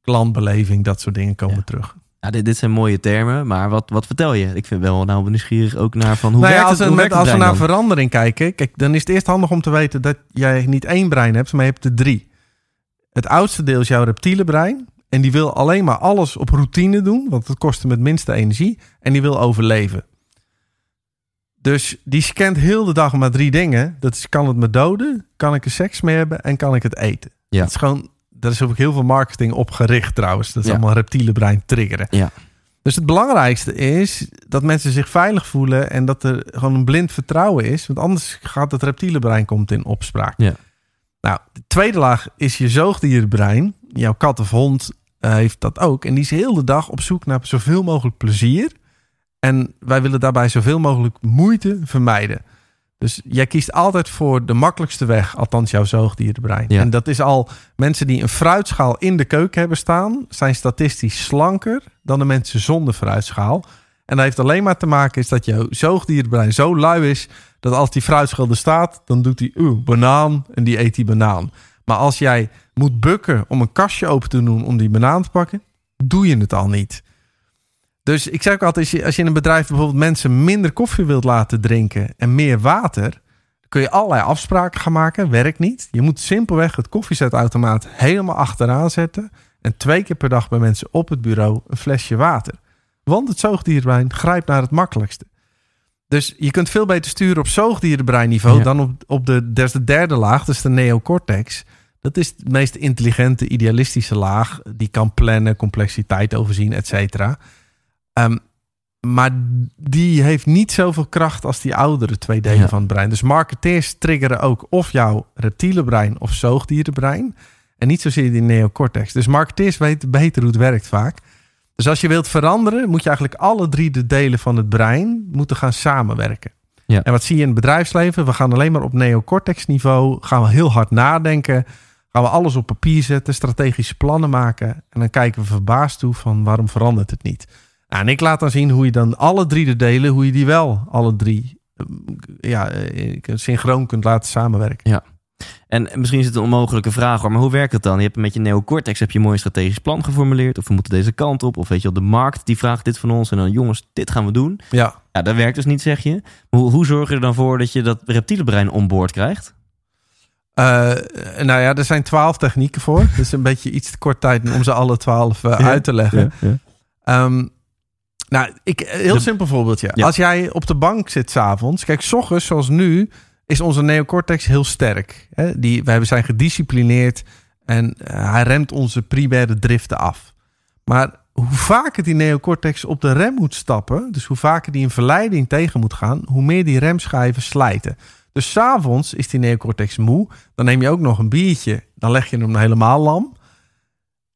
klantbeleving, dat soort dingen komen Ja. terug. Ja, dit, dit zijn mooie termen, maar wat, wat vertel je? Ik vind wel nou nieuwsgierig ook naar van hoe Nou ja, werkt als, het, hoe met- werkt als we naar dan? verandering kijken, kijk, dan is het eerst handig om te weten dat jij niet één brein hebt, maar je hebt er drie. Het oudste deel is jouw reptiele brein. En die wil alleen maar alles op routine doen, want dat kost hem het minste energie. En die wil overleven. Dus die scant heel de dag maar drie dingen. Dat is, kan het me doden, kan ik er seks mee hebben en kan ik het eten. Ja. Dat is gewoon, daar is ook heel veel marketing op gericht trouwens. Dat is Ja. allemaal reptiele brein triggeren. Ja. Dus het belangrijkste is dat mensen zich veilig voelen en dat er gewoon een blind vertrouwen is. Want anders gaat het reptiele brein komt in opspraak. Ja. Nou, de tweede laag is je zoogdierenbrein. Jouw kat of hond eh, heeft dat ook. En die is heel de dag op zoek naar zoveel mogelijk plezier. En wij willen daarbij zoveel mogelijk moeite vermijden. Dus jij kiest altijd voor de makkelijkste weg, althans jouw zoogdierenbrein. Ja. En dat is al mensen die een fruitschaal in de keuken hebben staan, zijn statistisch slanker dan de mensen zonder fruitschaal. En dat heeft alleen maar te maken is dat jouw zoogdierenbrein zo lui is dat als die fruitschaal er staat, dan doet hij oeh, banaan en die eet die banaan. Maar als jij moet bukken om een kastje open te doen om die banaan te pakken, doe je het al niet. Dus ik zeg ook altijd, als je, als je in een bedrijf bijvoorbeeld mensen minder koffie wilt laten drinken en meer water, kun je allerlei afspraken gaan maken. Werkt niet. Je moet simpelweg het koffiezetautomaat helemaal achteraan zetten en twee keer per dag bij mensen op het bureau een flesje water. Want het zoogdierenbrein grijpt naar het makkelijkste. Dus je kunt veel beter sturen op zoogdierenbreinniveau Ja. dan op, op de, dat is de derde laag, dat is de neocortex. Dat is de meest intelligente, idealistische laag. Die kan plannen, complexiteit overzien, et cetera. Ehm, maar die heeft niet zoveel kracht als die oudere twee delen Ja. van het brein. Dus marketeers triggeren ook of jouw reptiele brein of zoogdierenbrein. En niet zozeer die neocortex. Dus marketeers weten beter hoe het werkt vaak. Dus als je wilt veranderen, moet je eigenlijk alle drie de delen van het brein moeten gaan samenwerken. Ja. En wat zie je in het bedrijfsleven? We gaan alleen maar op neocortex niveau, gaan we heel hard nadenken, gaan we alles op papier zetten, strategische plannen maken en dan kijken we verbaasd toe van waarom verandert het niet. Nou, en ik laat dan zien hoe je dan alle drie de delen, hoe je die wel alle drie eh, ja, eh, synchroon kunt laten samenwerken. En misschien is het een onmogelijke vraag, hoor, maar hoe werkt het dan? Je hebt met je neocortex heb je een mooi strategisch plan geformuleerd. Of we moeten deze kant op. Of weet je wel, de markt die vraagt dit van ons. En dan jongens, dit gaan we doen. Ja. Ja, dat werkt dus niet, zeg je. Maar hoe, hoe zorg je er dan voor dat je dat reptiele brein onboord krijgt? Eh, nou ja, er zijn twaalf technieken voor. Is een beetje iets te kort tijd om ze alle twaalf eh, Ja, uit te leggen. Ehm, nou, ik, heel De- simpel voorbeeldje. Ja. Als jij op de bank zit s'avonds. Kijk, s ochtends zoals nu is onze neocortex heel sterk. Hè? Die, wij zijn gedisciplineerd en eh, hij remt onze primaire driften af. Maar hoe vaker die neocortex op de rem moet stappen, dus hoe vaker die in verleiding tegen moet gaan, hoe meer die remschijven slijten. Dus s'avonds is die neocortex moe. Dan neem je ook nog een biertje. Dan leg je hem helemaal lam.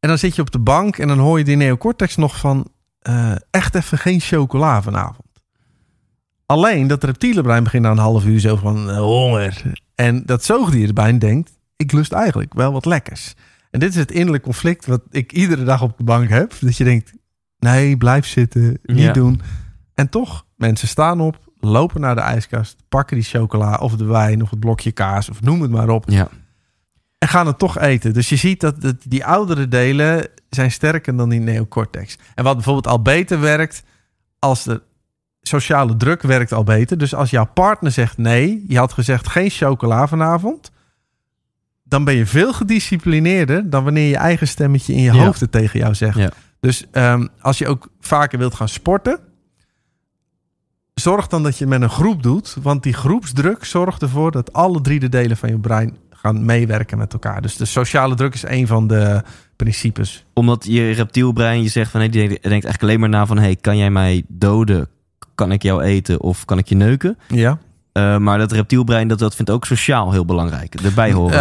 En dan zit je op de bank en dan hoor je die neocortex nog van... eh, echt even geen chocola vanavond. Alleen dat reptiele brein begint na een half uur zo van eh, honger. En dat zoogdierenbrein denkt, ik lust eigenlijk wel wat lekkers. En dit is het innerlijk conflict wat ik iedere dag op de bank heb. Dat je denkt, nee, blijf zitten, niet Ja. doen. En toch, mensen staan op, lopen naar de ijskast, pakken die chocola of de wijn of het blokje kaas of noem het maar op. Ja. En gaan het toch eten. Dus je ziet dat het- die oudere delen zijn sterker dan die neocortex. En wat bijvoorbeeld al beter werkt, als de sociale druk werkt al beter. Dus als jouw partner zegt nee, je had gezegd geen chocola vanavond. Dan ben je veel gedisciplineerder dan wanneer je eigen stemmetje in je Ja. hoofd het tegen jou zegt. Ja. Dus ehm, als je ook vaker wilt gaan sporten, zorg dan dat je met een groep doet. Want die groepsdruk zorgt ervoor dat alle drie de delen van je brein gaan meewerken met elkaar. Dus de sociale druk is een van de principes. Omdat je reptielbrein je zegt van... Nee, die denkt eigenlijk alleen maar na van... Hey, kan jij mij doden? Kan ik jou eten? Of kan ik je neuken? Ja. Eh, maar dat reptielbrein, dat, dat vindt ook sociaal heel belangrijk. Erbij horen.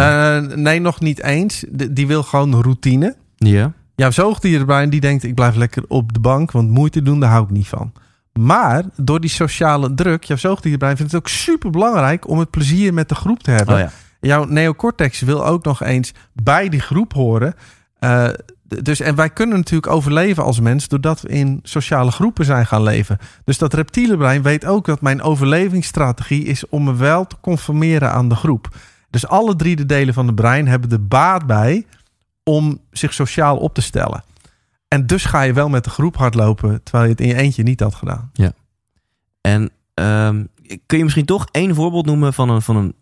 Eh, nee, nog niet eens. De- die wil gewoon routine. ja. Jouw zoogdierenbrein die denkt, ik blijf lekker op de bank, want moeite doen, daar hou ik niet van. Maar door die sociale druk, jouw zoogdierenbrein vindt het ook super belangrijk om het plezier met de groep te hebben. Oh ja. Jouw neocortex wil ook nog eens bij die groep horen. Eh, dus, en wij kunnen natuurlijk overleven als mens doordat we in sociale groepen zijn gaan leven. Dus dat reptiele brein weet ook dat mijn overlevingsstrategie is om me wel te conformeren aan de groep. Dus alle drie de delen van het brein hebben er baat bij om zich sociaal op te stellen. En dus ga je wel met de groep hardlopen, terwijl je het in je eentje niet had gedaan. En ehm, kun je misschien toch één voorbeeld noemen van een, van een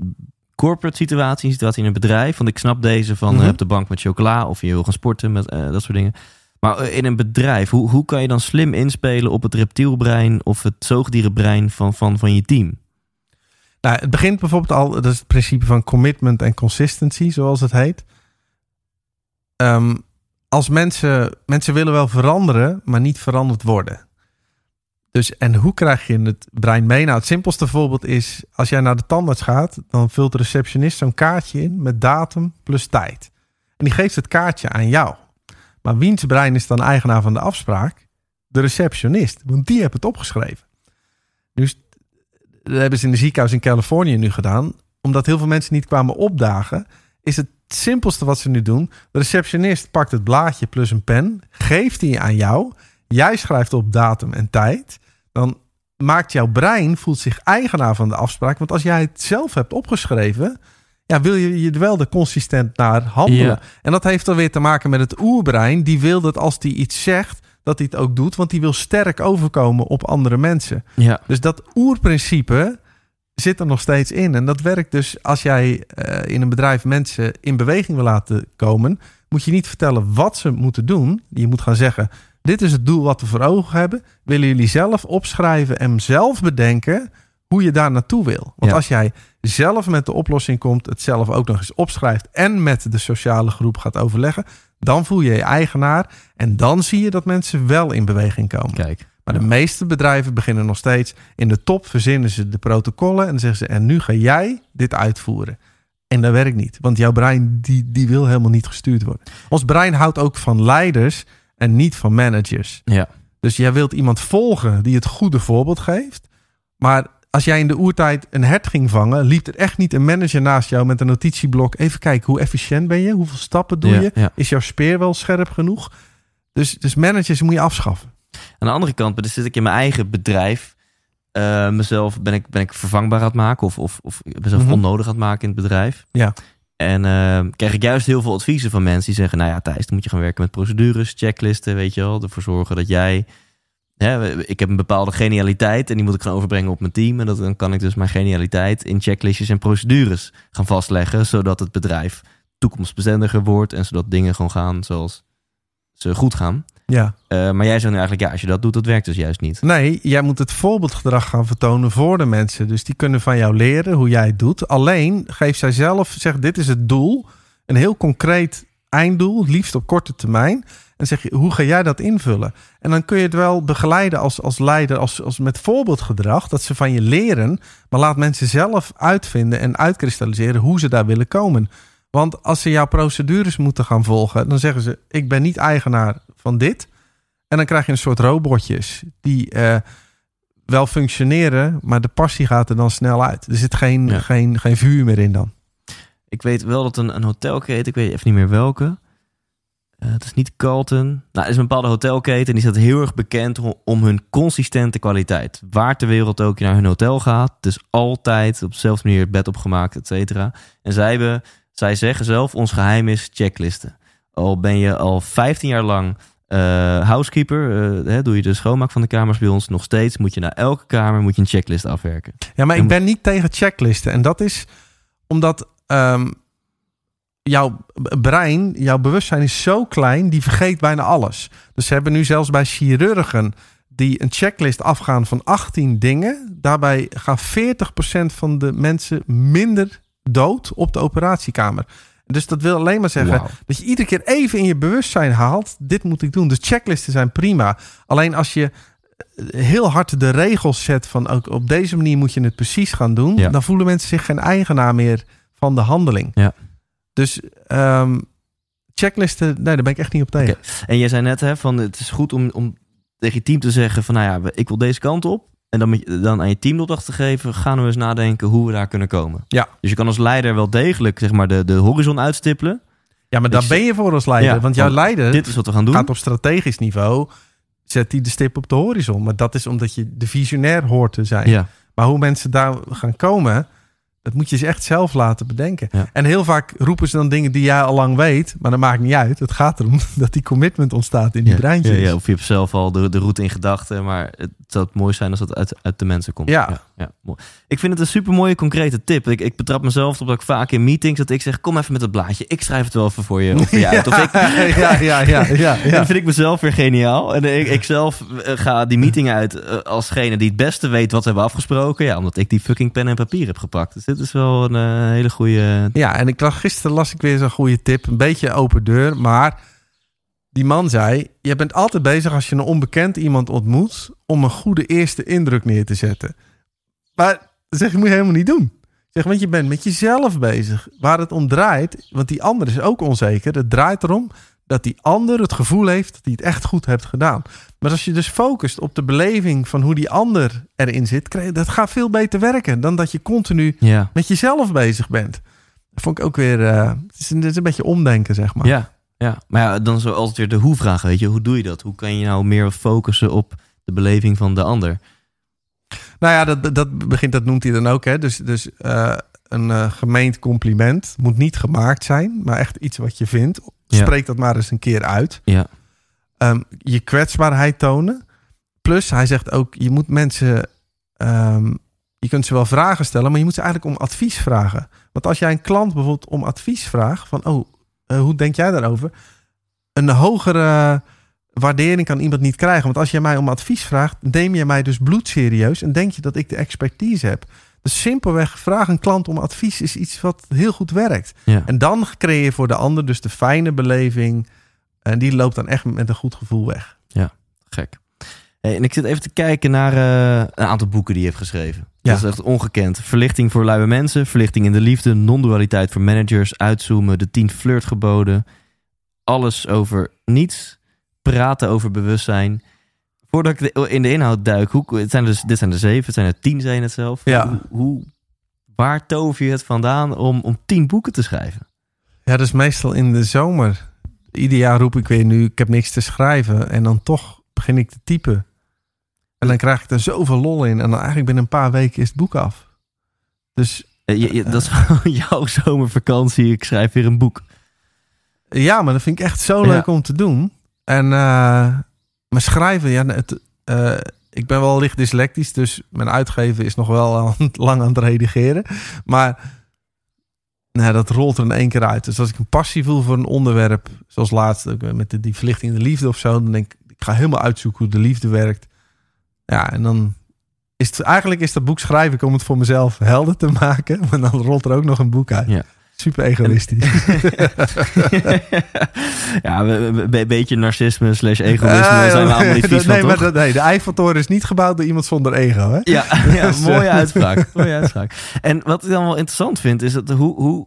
corporate situatie, een situatie in een bedrijf? Want ik snap deze van eh, op de bank met chocola of je wil gaan sporten met eh, dat soort dingen. Maar eh, in een bedrijf, hoe, hoe kan je dan slim inspelen op het reptielbrein of het zoogdierenbrein van, van, van je team? Nou, het begint bijvoorbeeld al, dat is het principe van commitment en consistency, zoals het heet. Ehm, als mensen, mensen willen wel veranderen, maar niet veranderd worden. Dus, en hoe krijg je het brein mee? Nou, het simpelste voorbeeld is, als jij naar de tandarts gaat, dan vult de receptionist zo'n kaartje in met datum plus tijd. En die geeft het kaartje aan jou. Maar wiens brein is dan eigenaar van de afspraak? De receptionist, want die heeft het opgeschreven. Dus dat hebben ze in de ziekenhuis in Californië nu gedaan. Omdat heel veel mensen niet kwamen opdagen. Is het simpelste wat ze nu doen. De receptionist pakt het blaadje plus een pen. Geeft die aan jou. Jij schrijft op datum en tijd. Dan maakt jouw brein, voelt zich eigenaar van de afspraak. Want als jij het zelf hebt opgeschreven. Ja, wil je je er wel de consistent naar handelen. Ja. En dat heeft dan weer te maken met het oerbrein. Die wil dat als die iets zegt, dat hij het ook doet. Want die wil sterk overkomen op andere mensen. Ja. Dus dat oerprincipe zit er nog steeds in. En dat werkt dus als jij eh, in een bedrijf mensen in beweging wil laten komen, moet je niet vertellen wat ze moeten doen. Je moet gaan zeggen: dit is het doel wat we voor ogen hebben. Willen jullie zelf opschrijven en zelf bedenken hoe je daar naartoe wil? Want Ja. als jij zelf met de oplossing komt, het zelf ook nog eens opschrijft en met de sociale groep gaat overleggen, dan voel je je eigenaar en dan zie je dat mensen wel in beweging komen. Kijk. Maar de meeste bedrijven beginnen nog steeds in de top, verzinnen ze de protocollen en zeggen ze: En nu ga jij dit uitvoeren. En dat werkt niet, want jouw brein die, die wil helemaal niet gestuurd worden. Ons brein houdt ook van leiders en niet van managers. Ja. Dus jij wilt iemand volgen die het goede voorbeeld geeft. Maar als jij in de oertijd een hert ging vangen, liep er echt niet een manager naast jou met een notitieblok. Even kijken, hoe efficiënt ben je? Hoeveel stappen doe Ja, je? ja. Is jouw speer wel scherp genoeg? Dus, dus managers moet je afschaffen. Aan de andere kant dus zit ik in mijn eigen bedrijf. eh, mezelf ben ik, ben ik vervangbaar aan het maken of, of, of mezelf Mhm. onnodig aan het maken in het bedrijf. Ja. En eh, krijg ik juist heel veel adviezen van mensen die zeggen: Nou ja, Thijs, dan moet je gaan werken met procedures, checklisten, weet je wel. Ervoor zorgen dat jij. Hè, ik heb een bepaalde genialiteit en die moet ik gaan overbrengen op mijn team. En dat, dan kan ik dus mijn genialiteit in checklistjes en procedures gaan vastleggen, zodat het bedrijf toekomstbestendiger wordt en zodat dingen gewoon gaan zoals ze goed gaan. Ja. Eh, maar jij zegt nu eigenlijk, ja, als je dat doet, dat werkt dus juist niet. Nee, jij moet het voorbeeldgedrag gaan vertonen voor de mensen. Dus die kunnen van jou leren hoe jij het doet. Alleen geef zij zelf, zeg dit is het doel. Een heel concreet einddoel, het liefst op korte termijn. En zeg je, hoe ga jij dat invullen? En dan kun je het wel begeleiden als, als leider, als, als met voorbeeldgedrag, dat ze van je leren. Maar laat mensen zelf uitvinden en uitkristalliseren hoe ze daar willen komen. Want als ze jouw procedures moeten gaan volgen, dan zeggen ze: Ik ben niet eigenaar van dit. En dan krijg je een soort robotjes die eh, wel functioneren, maar de passie gaat er dan snel uit. Er zit geen, Ja. geen, geen vuur meer in dan. Ik weet wel dat een, een hotelketen, ik weet even niet meer welke. Eh, het is niet Carlton. Nou, het is een bepaalde hotelketen. Die staat heel erg bekend om, om hun consistente kwaliteit. Waar ter wereld ook je naar hun hotel gaat. Het is altijd op dezelfde manier het bed opgemaakt, et cetera. En zij, hebben, zij zeggen zelf, ons geheim is checklisten. Al ben je al 15 jaar lang eh, housekeeper, eh, hè, doe je de schoonmaak van de kamers bij ons. Nog steeds moet je naar elke kamer moet je een checklist afwerken. Ja, maar En- ik ben niet tegen checklisten. En dat is omdat ehm, jouw brein, jouw bewustzijn is zo klein, die vergeet bijna alles. Dus ze hebben nu zelfs bij chirurgen die een checklist afgaan van 18 dingen. Daarbij gaan 40% van de mensen minder dood op de operatiekamer. Dus dat wil alleen maar zeggen dat je iedere keer even in je bewustzijn haalt: dit moet ik doen. Dus checklisten zijn prima. Alleen als je eh, heel hard de regels zet van ook op deze manier moet je het precies gaan doen, Ja. dan voelen mensen zich geen eigenaar meer van de handeling. Ja. Dus ehm, checklisten, nee, daar ben ik echt niet op tegen. En jij zei net, hè, van het is goed om, om tegen je team te zeggen van, nou ja, ik wil deze kant op. En dan, je, dan aan je team de opdracht te geven, gaan we eens nadenken hoe we daar kunnen komen. Ja. Dus je kan als leider wel degelijk, zeg maar, de, de horizon uitstippelen. Ja, maar daar Ik- ben je voor als leider. Ja, want jouw leider Dit is wat we gaan doen. gaat op strategisch niveau, zet hij de stip op de horizon. Maar dat is omdat je de visionair hoort te zijn. Ja, Maar hoe mensen daar gaan komen, dat moet je ze echt zelf laten bedenken. Ja. En heel vaak roepen ze dan dingen die jij al lang weet, maar dat maakt niet uit. Het gaat erom [laughs] dat die commitment ontstaat in die ja. breintjes. Ja, ja, of je hebt zelf al de, de route in gedachten, maar het zou het mooi zijn als dat uit, uit de mensen komt. Ja. ja, mooi. Ik vind het een super mooie concrete tip. Ik, ik betrap mezelf op dat ik vaak in meetings dat ik zeg, kom even met het blaadje. Ik schrijf het wel even voor je, of voor je uit. [laughs] Of ik, [laughs] ja, ja, ja, ja, dat vind ik mezelf weer geniaal. En ik, ik zelf eh, ga die meeting uit eh, alsgene die het beste weet wat we hebben afgesproken. Ja, omdat ik die fucking pen en papier heb gepakt. Dus dit is wel een eh, hele goede... Ja, en ik las, gisteren las ik weer zo'n goede tip. Een beetje open deur, maar die man zei... je bent altijd bezig als je een onbekend iemand ontmoet... om een goede eerste indruk neer te zetten. Maar zeg ik, moet je helemaal niet doen. Zeg, want je bent met jezelf bezig. Waar het om draait, want die ander is ook onzeker. Het draait erom dat die ander het gevoel heeft dat hij het echt goed heeft gedaan. Maar als je dus focust op de beleving van hoe die ander erin zit... dat gaat veel beter werken dan dat je continu Ja, met jezelf bezig bent. Dat vond ik ook weer. eh, het, is een, het is een beetje omdenken, zeg maar. ja, ja. Maar ja, dan zo altijd weer de hoe-vraag, weet je. Hoe doe je dat? Hoe kan je nou meer focussen op de beleving van de ander? Nou ja, dat, dat begint, dat noemt hij dan ook. Hè? Dus, dus eh, een eh, gemeend compliment moet niet gemaakt zijn, maar echt iets wat je vindt. Ja. Spreek dat maar eens een keer uit. Ja, Ehm, je kwetsbaarheid tonen. Plus, hij zegt ook, je moet mensen. ehm, je kunt ze wel vragen stellen, maar je moet ze eigenlijk om advies vragen. Want als jij een klant bijvoorbeeld om advies vraagt, van oh, eh, hoe denk jij daarover? Een hogere waardering kan iemand niet krijgen. Want als jij mij om advies vraagt, neem je mij dus bloedserieus en denk je dat ik de expertise heb. Simpelweg vraag een klant om advies is iets wat heel goed werkt. ja. En dan creëer je voor de ander dus de fijne beleving. En die loopt dan echt met een goed gevoel weg. gek. Hey, en ik zit even te kijken naar eh, een aantal boeken die je hebt geschreven. Ja. Dat is echt ongekend. Verlichting voor luie mensen, Verlichting in de liefde, Non-dualiteit voor managers, Uitzoomen, De tien flirtgeboden. Alles over niets, praten over bewustzijn. Voordat ik de- in de inhoud duik, hoe, het zijn dus, dit zijn er zeven, het zijn er tien, zijn het zelf. Ja. Hoe, hoe, waar tover je het vandaan om, om tien boeken te schrijven? Ja, dat is meestal in de zomer. Ieder jaar roep ik weer nu, ik heb niks te schrijven. En dan toch begin ik te typen. En dan krijg ik er zoveel lol in. En dan eigenlijk binnen een paar weken is het boek af. Dus Eh, je- je- dat is [laughs] jouw zomervakantie, ik schrijf weer een boek. ja, maar dat vind ik echt zo Ja. leuk om te doen. En eh, maar schrijven, ja, het, eh, ik ben wel licht dyslectisch. Dus mijn uitgeven is nog wel lang aan het redigeren. Maar nou, dat rolt er in één keer uit. Dus als ik een passie voel voor een onderwerp, zoals laatst met de, die verlichting in de liefde of zo, dan denk ik, ik ga helemaal uitzoeken hoe de liefde werkt. Ja, en dan is het eigenlijk is dat boek schrijven ik om het voor mezelf helder te maken, [laughs] maar dan rolt er ook nog een boek uit. Ja. Super egoïstisch. [laughs] ja, een beetje narcisme slash egoïsme Ah, zijn we allemaal niet vies nee, van, maar toch? nee, de Eiffeltoren is niet gebouwd door iemand zonder ego, hè? Ja, [laughs] ja Dus, mooie eh, uitspraak. [laughs] mooie uitspraak. En wat ik dan wel interessant vind, is dat hoe, hoe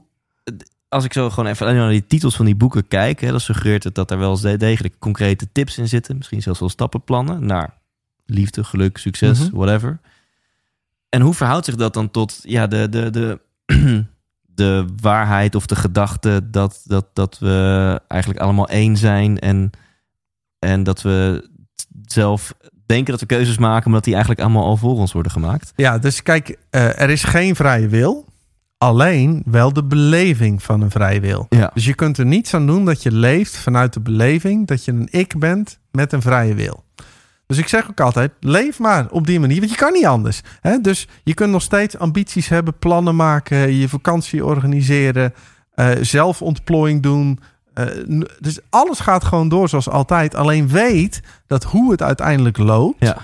als ik zo gewoon even naar die titels van die boeken kijk, hè, dan suggereert het dat er wel eens degelijk concrete tips in zitten. Misschien zelfs wel stappenplannen naar liefde, geluk, succes, Mhm. whatever. En hoe verhoudt zich dat dan tot ja, de, de, de, de waarheid of de gedachte dat, dat, dat we eigenlijk allemaal één zijn en, en dat we zelf denken dat we keuzes maken, maar dat die eigenlijk allemaal al voor ons worden gemaakt? Ja, dus kijk, eh, er is geen vrije wil. Alleen wel de beleving van een vrije wil. Ja. Dus je kunt er niets aan doen dat je leeft vanuit de beleving dat je een ik bent met een vrije wil. Dus ik zeg ook altijd, leef maar op die manier, want je kan niet anders. Hè? Dus je kunt nog steeds ambities hebben, plannen maken, je vakantie organiseren, eh, zelfontplooiing doen. Eh, dus alles gaat gewoon door zoals altijd. Alleen weet dat hoe het uiteindelijk loopt, Ja.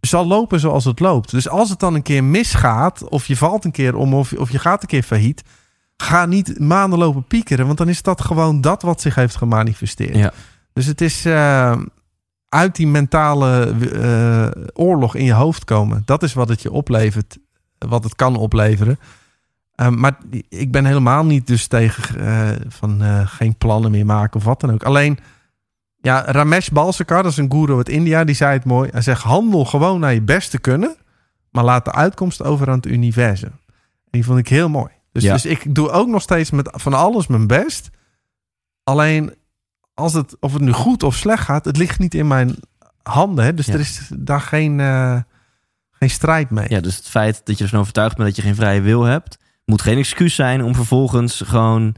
zal lopen zoals het loopt. Dus als het dan een keer misgaat, of je valt een keer om, of, of je gaat een keer failliet, ga niet maanden lopen piekeren, want dan is dat gewoon dat wat zich heeft gemanifesteerd. Ja. Dus het is eh, uit die mentale eh, oorlog in je hoofd komen. Dat is wat het je oplevert, wat het kan opleveren. Eh, maar ik ben helemaal niet dus tegen eh, van eh, geen plannen meer maken of wat dan ook. Alleen, ja, Ramesh Balsekar, dat is een guru uit India, die zei het mooi. Hij zegt, handel gewoon naar je best te kunnen, maar laat de uitkomst over aan het universum. En die vond ik heel mooi. Dus, Ja. dus ik doe ook nog steeds met van alles mijn best. Alleen, als het, of het nu goed of slecht gaat, het ligt niet in mijn handen. Hè? Dus Ja. er is daar geen, eh, geen strijd mee. Ja, dus het feit dat je ervan overtuigd bent dat je geen vrije wil hebt, moet geen excuus zijn om vervolgens gewoon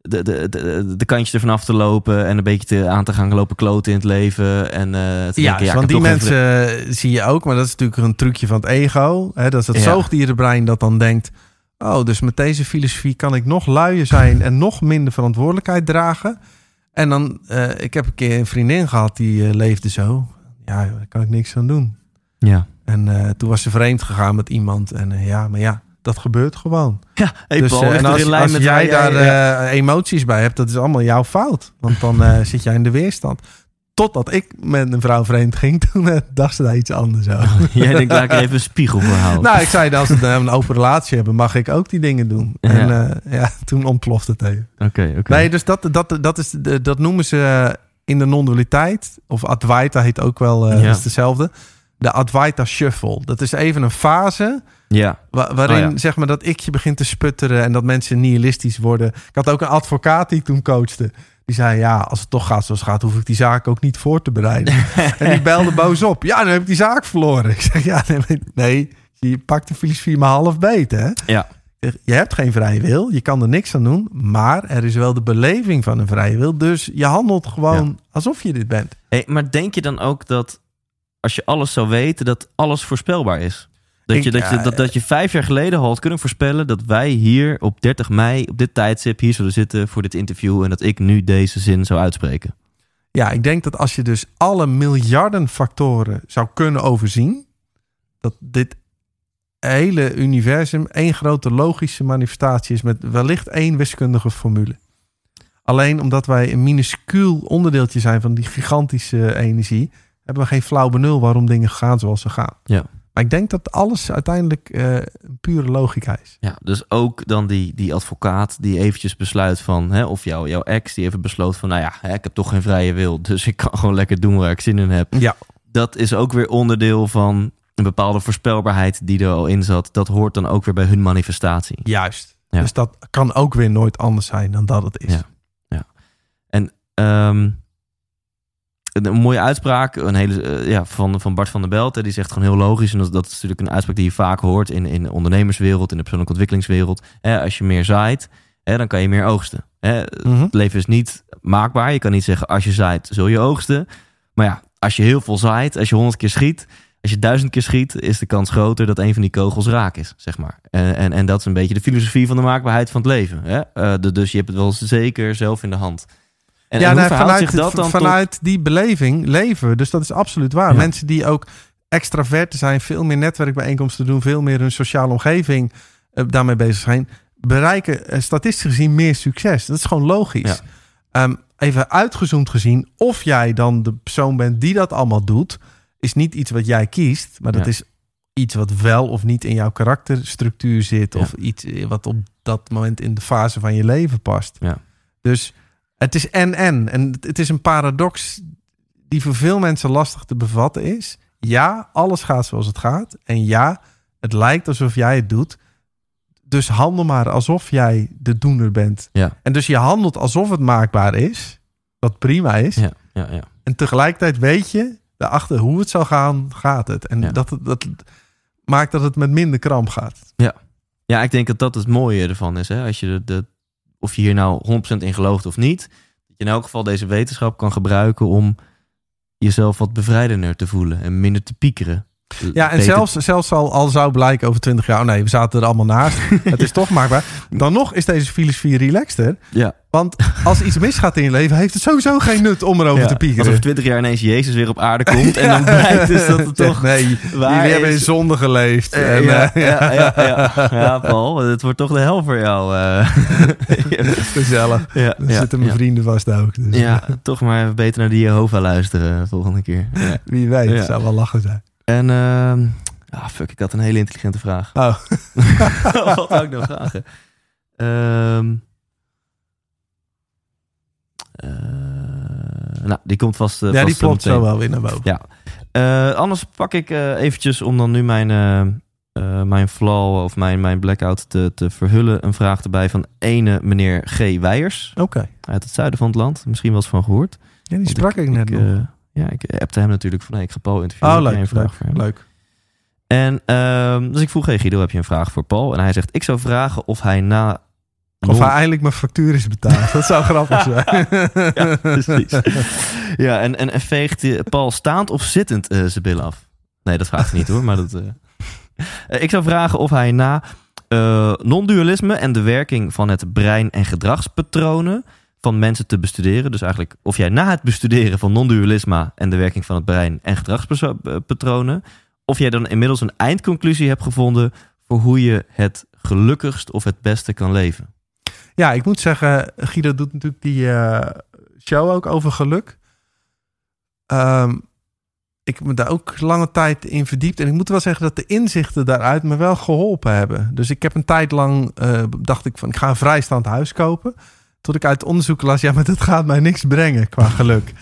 de, de, de, de kantjes ervan af te lopen en een beetje te, aan te gaan lopen kloten in het leven. En, eh, te Ja, denken, ik want die mensen eh, zie je ook, maar dat is natuurlijk een trucje van het ego. Hè? Dat is het Ja. zoogdierenbrein dat dan denkt... oh, dus met deze filosofie kan ik nog luier zijn... en nog minder verantwoordelijkheid dragen. En dan, eh, ik heb een keer een vriendin gehad die eh, leefde zo. Ja, daar kan ik niks aan doen. Ja. En eh, toen was ze vreemd gegaan met iemand. En ja, maar ja, dat gebeurt gewoon. [laughs] Ja, hey dus Paul, echt en als, in lijn als met jij daar emoties bij hebt, dat is allemaal jouw fout. Want dan [laughs] zit jij in de weerstand. Totdat ik met een vrouw vreemd ging, [laughs] toen eh, dacht ze daar iets anders over. [laughs] Jij denkt, laat ik even een spiegel voor houden. Nou, ik zei, als we een open relatie hebben, mag ik ook die dingen doen. Ja. En eh, ja, toen ontplofte het even. Oké, oké. Nee, dus dat, dat, dat, is, dat noemen ze in de non-dualiteit. Of Advaita heet ook wel, eh Ja. dat is hetzelfde. De Advaita Shuffle. Dat is even een fase Ja, wa- waarin Oh ja. zeg maar dat ikje begint te sputteren en dat mensen nihilistisch worden. Ik had ook een advocaat die ik toen coachte. Die zei, ja, als het toch gaat zoals het gaat, hoef ik die zaak ook niet voor te bereiden. [laughs] en die belde boos op. Ja, dan heb ik die zaak verloren. [laughs] Ik zeg, ja, nee, nee je pakt de filosofie maar half beet, hè? ja. Ik Je hebt geen vrije wil, je kan er niks aan doen, maar er is wel de beleving van een vrije wil. Dus je handelt gewoon alsof je dit bent. Hey, maar denk je dan ook dat als je alles zou weten, dat alles voorspelbaar is? Dat, Ik- je, dat, je, dat, dat je vijf jaar geleden had kunnen voorspellen dat wij hier op 30 mei, op dit tijdstip, hier zullen zitten voor dit interview en dat ik nu deze zin zou uitspreken. Ja, ik denk dat als je dus alle miljarden factoren zou kunnen overzien, dat dit hele universum één grote logische manifestatie is met wellicht één wiskundige formule. Alleen omdat wij een minuscuul onderdeeltje zijn van die gigantische energie, hebben we geen flauw benul waarom dingen gaan zoals ze gaan. Ja. Maar ik denk dat alles uiteindelijk een pure logica is. Ja, dus ook dan die, die advocaat die eventjes besluit van, hè, of jouw jouw ex die even besloot van, nou ja, hè, ik heb toch geen vrije wil, [laughs] dus ik kan gewoon lekker doen waar ik zin in heb. Ja, Dat is ook weer onderdeel van een bepaalde voorspelbaarheid die er al in zat. Dat hoort dan ook weer bij hun manifestatie. juist. Ja. Dus dat kan ook weer nooit anders zijn dan dat het is. Ja. Ehm, een, een mooie uitspraak een hele, eh, ja, van, van Bart van der Belt. hè, Die zegt gewoon heel logisch. En dat, dat is natuurlijk een uitspraak die je vaak hoort in, in de ondernemerswereld, in de persoonlijke ontwikkelingswereld. Hè, als je meer zaait, hè, dan kan je meer oogsten. Hè, Mhm. Het leven is niet maakbaar. Je kan niet zeggen als je zaait, zul je oogsten. Maar ja, als je heel veel zaait, als je honderd keer schiet, als je duizend keer schiet, is de kans groter dat een van die kogels raak is, zeg maar. En, en, en dat is een beetje de filosofie van de maakbaarheid van het leven. Hè? Eh, de- dus je hebt het wel zeker zelf in de hand. En, en hoe nou, vanuit, zich dat dan tot... vanuit die beleving leven. we. Dus dat is absoluut waar. Ja. Mensen die ook extravert zijn, veel meer netwerkbijeenkomsten doen, veel meer hun sociale omgeving eh, daarmee bezig zijn, bereiken eh, statistisch gezien meer succes. Dat is gewoon logisch. Ja. Ehm, even uitgezoomd gezien, of jij dan de persoon bent die dat allemaal doet, is niet iets wat jij kiest, maar dat Ja. is iets wat wel of niet in jouw karakterstructuur zit, Ja. of iets eh, wat op dat moment in de fase van je leven past. Ja. Dus het is en en. En het is een paradox die voor veel mensen lastig te bevatten is. Ja, alles gaat zoals het gaat. En ja, het lijkt alsof jij het doet. Dus handel maar alsof jij de doener bent. Ja. En dus je handelt alsof het maakbaar is. Wat prima is. Ja, ja, ja. En tegelijkertijd weet je, daarachter hoe het zal gaan, gaat het. En Ja. dat, dat maakt dat het met minder kramp gaat. Ja, ik denk dat dat het mooie ervan is. Hè? Als je de, de, of je hier nou 100% in gelooft of niet. Dat je in elk geval deze wetenschap kan gebruiken om jezelf wat bevrijdender te voelen en minder te piekeren. Ja, en zelfs, zelfs al, al zou blijken over 20 jaar, oh nee, we zaten er allemaal naast. [laughs] het is toch maakbaar. Dan nog is deze filosofie relaxter. Ja, Want als iets misgaat in je leven, heeft het sowieso geen nut om erover ja. te piekeren. Als over 20 jaar ineens Jezus weer op aarde komt en dan [laughs] blijkt dus dat het toch... Nee, waar jullie hebben in zonde geleefd. Eh, En, ja, eh, ja, ja, ja, [laughs] ja, Paul, het wordt toch de hel voor jou. eh. Gezellig. ja, Dan ja, zitten mijn ja. vrienden vast ook. Dus Ja, toch maar even beter naar die Jehovah luisteren de volgende keer. Ja. wie weet, Ja. het zou wel lachen zijn. En, ehm ah fuck, ik had een hele intelligente vraag. Oh, [laughs] Wat zou ik nou vragen? Ehm eh, nou, die komt vast. eh, ja, die vast klopt meteen. zo wel weer naar boven. Ja. Eh, anders pak ik eh, eventjes om dan nu mijn, eh, eh, mijn flaw of mijn, mijn blackout te, te verhullen. Een vraag erbij van ene meneer G. Weijers Oké. uit het zuiden van het land. Misschien wel eens van gehoord. Ja, die sprak ik, net ik, nog. Ja, ik appte hem natuurlijk van hey, ik ga Paul interviewen. oh, leuk, een vraag leuk, voor hem? leuk. En ehm, dus ik vroeg, hey Guido, heb je een vraag voor Paul? En hij zegt, ik zou vragen of hij na... Of hij eindelijk mijn factuur is betaald. Dat zou grappig [laughs] zijn. Ja, precies. Ja, en, en, en veegt Paul staand of zittend eh, zijn billen af? Nee, dat vraagt hij niet hoor, maar dat... eh. Ik zou vragen of hij na eh, non-dualisme en de werking van het brein en gedragspatronen van mensen te bestuderen. Dus eigenlijk of jij na het bestuderen van non-dualisme en de werking van het brein en gedragspatronen, of jij dan inmiddels een eindconclusie hebt gevonden voor hoe je het gelukkigst of het beste kan leven. Ja, ik moet zeggen, Guido doet natuurlijk die eh, show ook over geluk. Ehm, ik heb me daar ook lange tijd in verdiept. En ik moet wel zeggen dat de inzichten daaruit me wel geholpen hebben. Dus ik heb een tijd lang, eh, dacht ik van, ik ga een vrijstaand huis kopen. Tot ik uit onderzoek las, ja, maar dat gaat mij niks brengen qua geluk.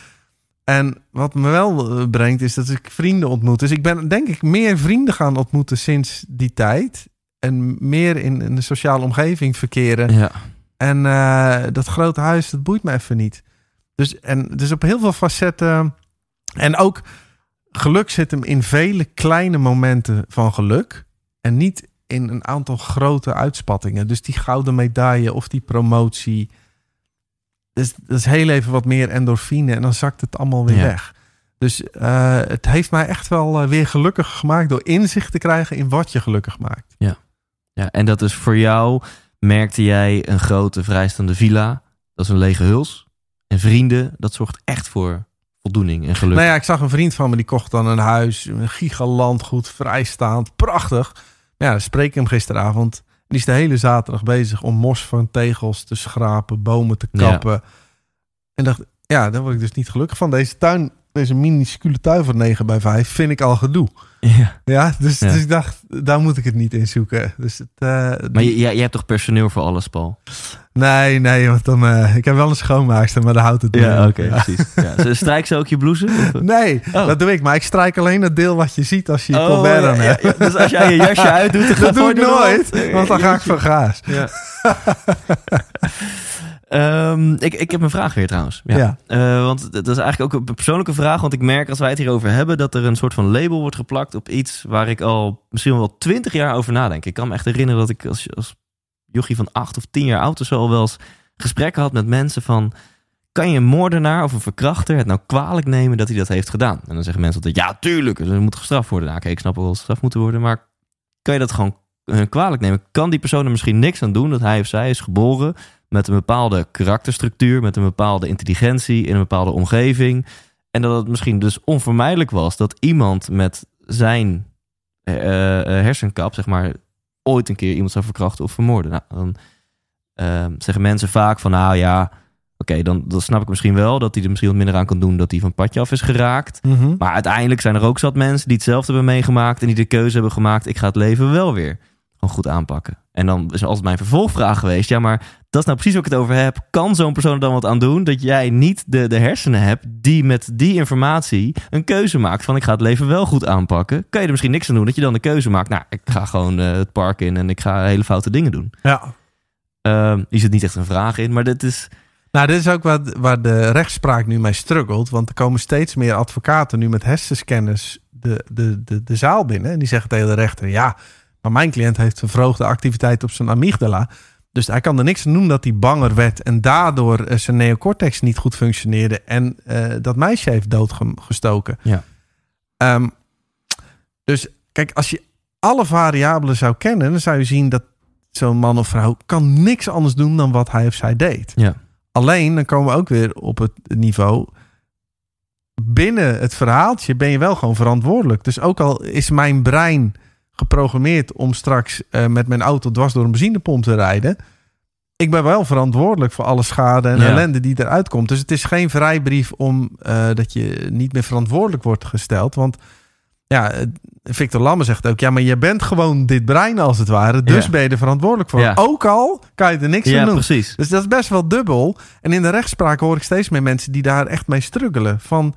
En wat me wel eh, brengt, is dat ik vrienden ontmoet. Dus ik ben denk ik meer vrienden gaan ontmoeten sinds die tijd. En meer in, in de sociale omgeving verkeren. Ja, En eh, dat grote huis, dat boeit me even niet. Dus, en, dus op heel veel facetten. En ook geluk zit hem in vele kleine momenten van geluk. En niet in een aantal grote uitspattingen. Dus die gouden medaille of die promotie. Dus dat is heel even wat meer endorfine. En dan zakt het allemaal weer Ja. weg. Dus eh, het heeft mij echt wel eh, weer gelukkig gemaakt door inzicht te krijgen in wat je gelukkig maakt. Ja, en dat is voor jou, merkte jij een grote vrijstaande villa, dat is een lege huls. En vrienden, dat zorgt echt voor voldoening en geluk. Nou ja, ik zag een vriend van me die kocht dan een huis, een gigalandgoed, vrijstaand, prachtig. Ja, dan spreek ik hem gisteravond. Die is de hele zaterdag bezig om mos van tegels te schrapen, bomen te Ja. kappen. En dacht, ja, daar word ik dus niet gelukkig van. Deze tuin, deze minuscule tuin van 9 bij 5, vind ik al gedoe. Ja. Ja, dus, Ja. dus ik dacht, daar moet ik het niet in zoeken. Dus het, eh, Maar je, jij, hebt toch personeel voor alles, Paul? Nee, nee, want dan, eh, ik heb wel een schoonmaakster, maar daar houdt het op. Ja. precies. Ja. [laughs] Ze- Strijkt ze ook je blouse? Of? Nee, Oh. dat doe ik. Maar ik strijk alleen het deel wat je ziet als je je Oh, ja, hebt. ja. Dus als jij je jasje uitdoet, dan [laughs] Dat doe ik nooit, want dan ga ik van gaas. Ja. [laughs] Ehm, ik, ik heb een vraag weer trouwens. Ja. Ja. Eh, want dat is eigenlijk ook een persoonlijke vraag. Want ik merk als wij het hierover hebben... dat er een soort van label wordt geplakt op iets... waar ik al misschien wel twintig jaar over nadenk. Ik kan me echt herinneren dat ik als, als jochie van acht of tien jaar oud... of zo al wel eens gesprekken had met mensen van... kan je een moordenaar of een verkrachter het nou kwalijk nemen dat hij dat heeft gedaan? En dan zeggen mensen altijd, ja, tuurlijk, ze moet gestraft worden. Nou, oké, ik snap wel dat ze gestraft moeten worden, maar kan je dat gewoon eh, kwalijk nemen? Kan die persoon er misschien niks aan doen dat hij of zij is geboren met een bepaalde karakterstructuur, met een bepaalde intelligentie in een bepaalde omgeving? En dat het misschien dus onvermijdelijk was dat iemand met zijn eh, eh, hersenkap, zeg maar, ooit een keer iemand zou verkrachten of vermoorden. Nou, dan ehm, zeggen mensen vaak van, nou ja, oké, dan, dan snap ik misschien wel dat hij er misschien wat minder aan kan doen dat hij van padje af is geraakt. Mhm. Maar uiteindelijk zijn er ook zat mensen die hetzelfde hebben meegemaakt en die de keuze hebben gemaakt, ik ga het leven wel weer gewoon goed aanpakken. En dan is altijd mijn vervolgvraag geweest, ja, maar dat is nou precies wat ik het over heb. Kan zo'n persoon er dan wat aan doen dat jij niet de, de hersenen hebt die met die informatie een keuze maakt van ik ga het leven wel goed aanpakken? Kan je er misschien niks aan doen dat je dan de keuze maakt, nou, ik ga gewoon eh, het park in en ik ga hele foute dingen doen. Ja. Ehm hier zit niet echt een vraag in, maar dit is... Nou, dit is ook waar, waar de rechtspraak nu mee struggelt. Want er komen steeds meer advocaten nu met hersenscanners de, de, de, de zaal binnen. En die zeggen tegen de rechter: Ja, maar mijn cliënt heeft vervroogde activiteit op zijn amygdala. Dus hij kan er niks aan doen dat hij banger werd. En daardoor eh, zijn neocortex niet goed functioneerde. En eh, dat meisje heeft doodgestoken. Ja. Ehm, dus kijk, als je alle variabelen zou kennen, dan zou je zien dat zo'n man of vrouw kan niks anders doen dan wat hij of zij deed. Ja. Alleen, dan komen we ook weer op het niveau. Binnen het verhaaltje ben je wel gewoon verantwoordelijk. Dus ook al is mijn brein geprogrammeerd om straks eh, met mijn auto dwars door een benzinepomp te rijden. Ik ben wel verantwoordelijk voor alle schade en Ja. ellende die eruit komt. Dus het is geen vrijbrief om eh, dat je niet meer verantwoordelijk wordt gesteld. Want ja, eh, Victor Lamme zegt ook: ja, maar je bent gewoon dit brein als het ware. Dus Ja. ben je er verantwoordelijk voor. Ja. Ook al kan je er niks aan doen. precies. Dus dat is best wel dubbel. En in de rechtspraak hoor ik steeds meer mensen die daar echt mee struggelen. Van,